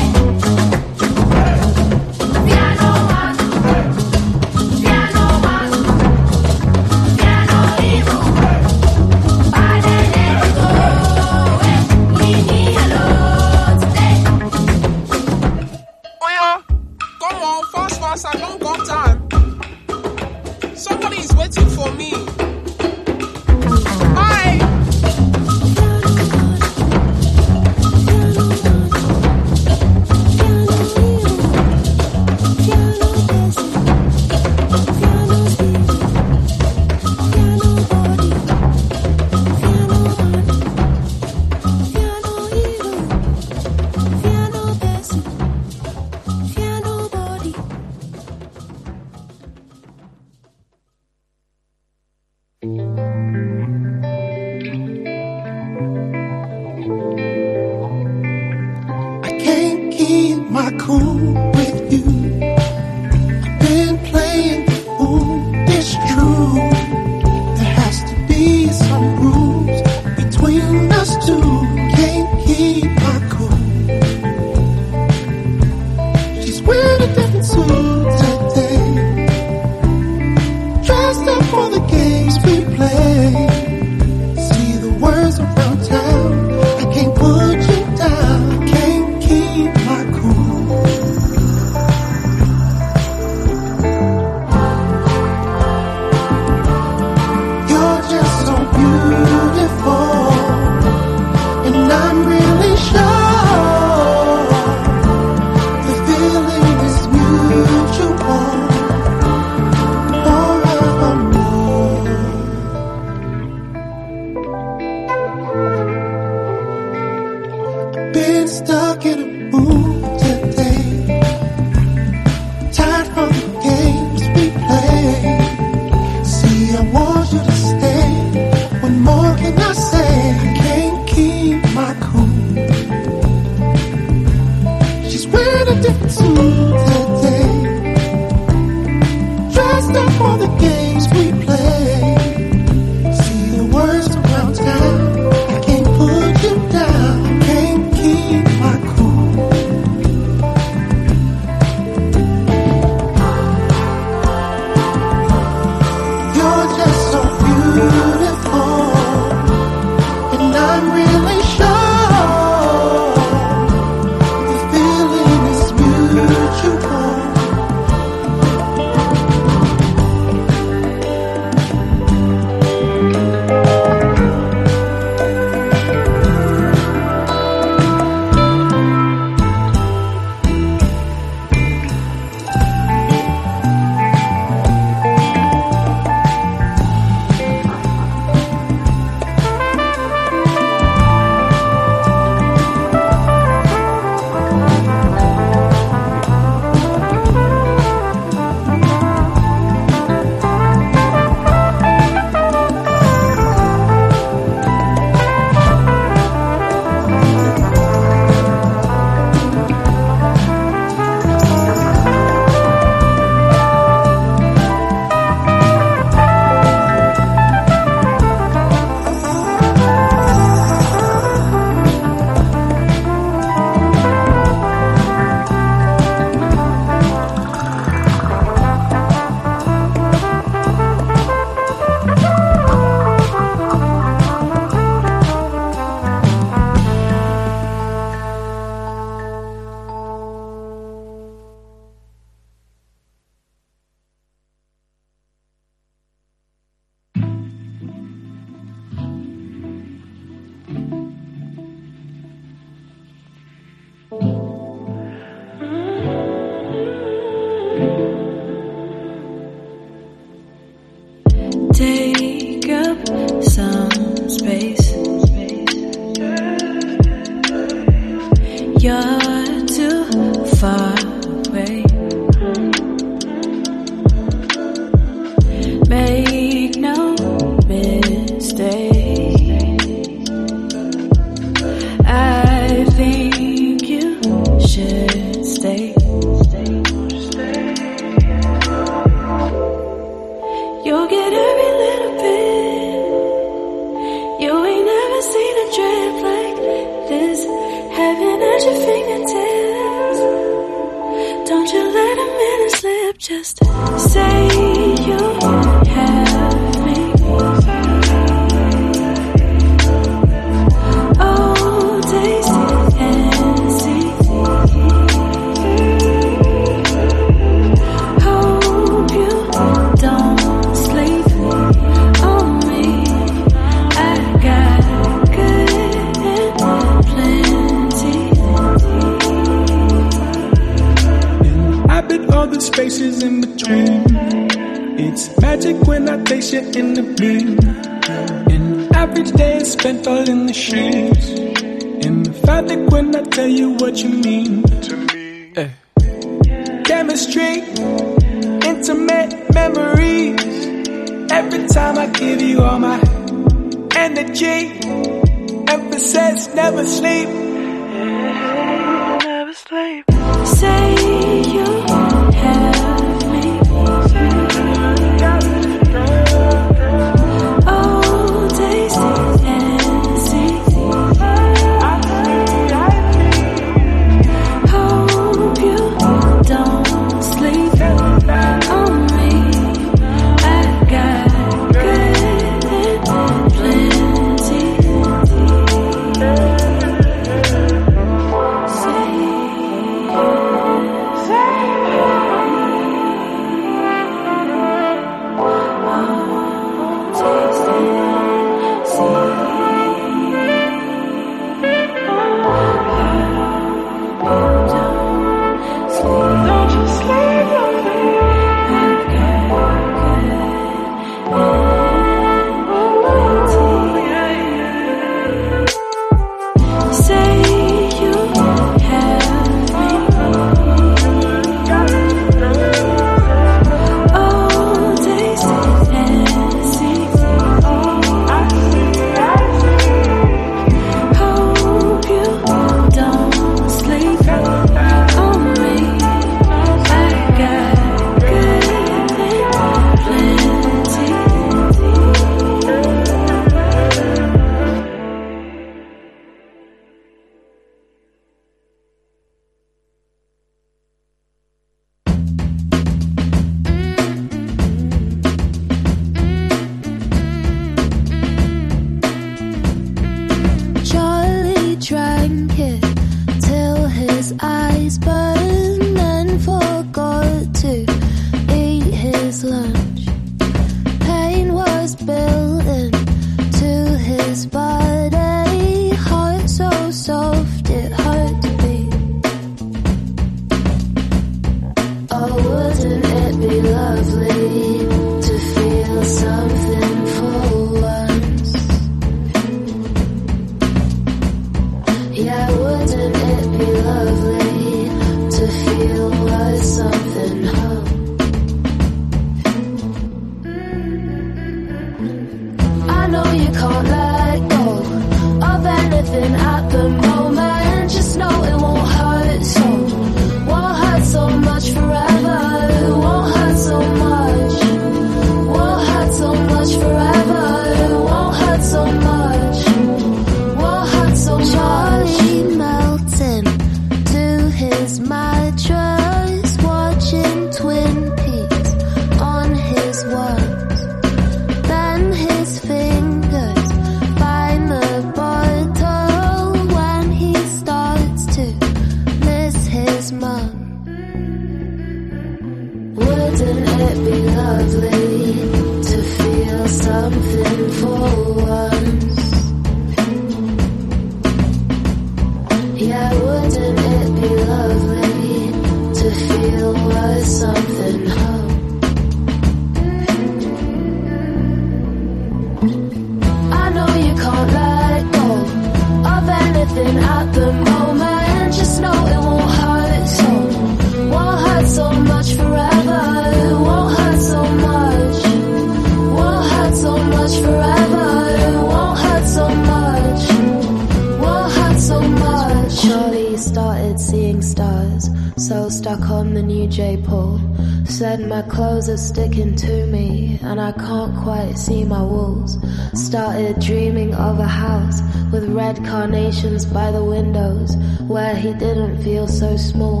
sticking to me, and I can't quite see my walls. Started dreaming of a house with red carnations by the windows, where he didn't feel so small,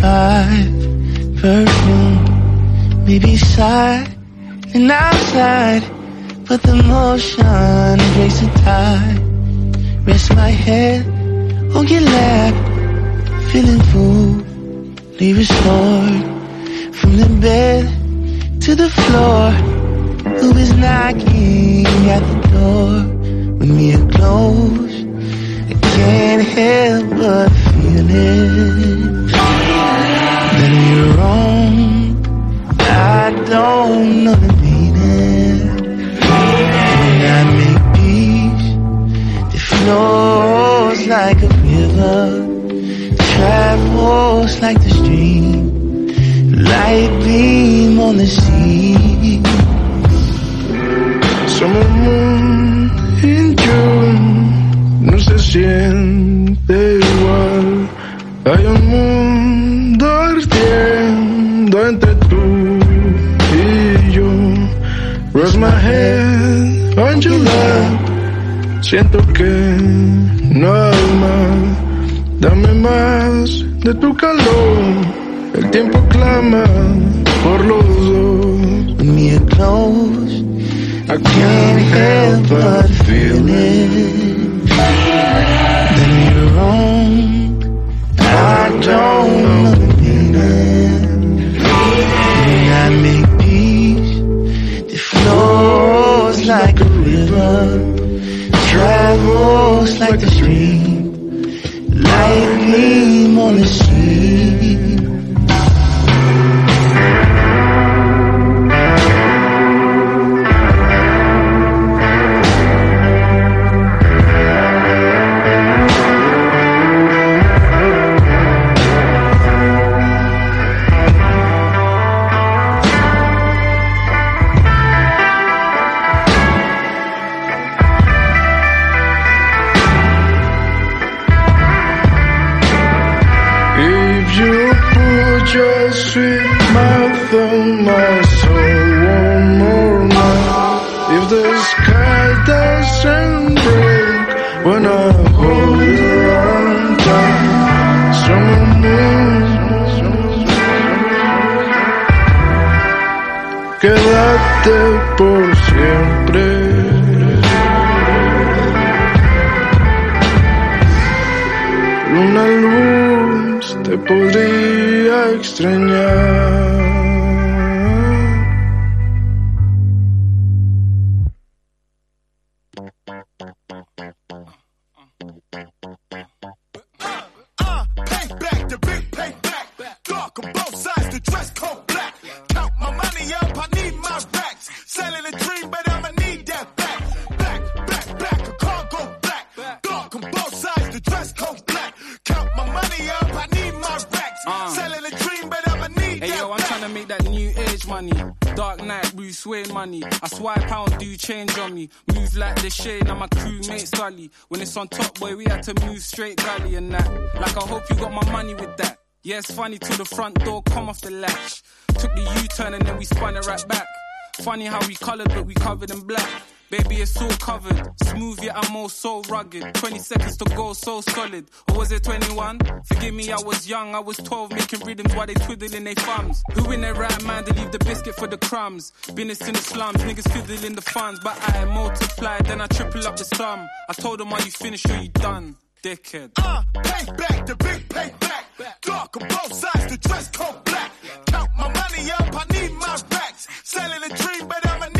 5 perfume, maybe side and outside, but the motion breaks the tide. Rest my head or get lapped, feeling fully restored from the bed to the floor. Who is knocking at the door? When we are close, I can't help but feel it. That we're wrong, I don't know the meaning. When I make peace, it flows like a river, travels like the stream, light beam on the sea. Summer moon in June no se siente Rest my head on your lap. Siento que no hay más. Dame más de tu calor. El tiempo clama por los dos. Are close, I can't help but feel it. That we're wrong, I don't know almost like a dream. Lightning on the street. strange. On top, boy, we had to move straight gully and that. Like I hope you got my money with that. Yeah, it's funny to the front door come off the latch. Took the U-turn and then we spun it right back. Funny how we colored, but we covered in black. Baby, it's all covered. Smooth, yet I'm all so rugged. 20 seconds to go, so solid. Or was it 21? Forgive me, I was young. I was 12, making rhythms while they twiddling their thumbs. Who in their right mind to leave the biscuit for the crumbs? Business in the slums, niggas fiddling the funds. But I multiply, then I triple up the sum. I told them, are you finished or you done? Dickhead. Uh, payback, the big payback. Dark on both sides, the dress code black. Count my money up, I need my racks. Selling a dream, but I'ma need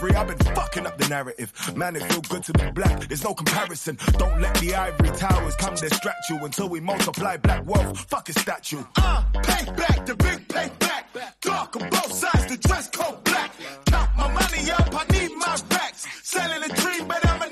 1993. I've been fucking up the narrative. Man, it feel good to be black. There's no comparison. Don't let the ivory towers come distract you until we multiply black wealth. Fuck a statue. Uh, payback, the big payback. Dark on both sides, the dress code black. Count my money up, I need my racks. Selling a dream, but I'ma need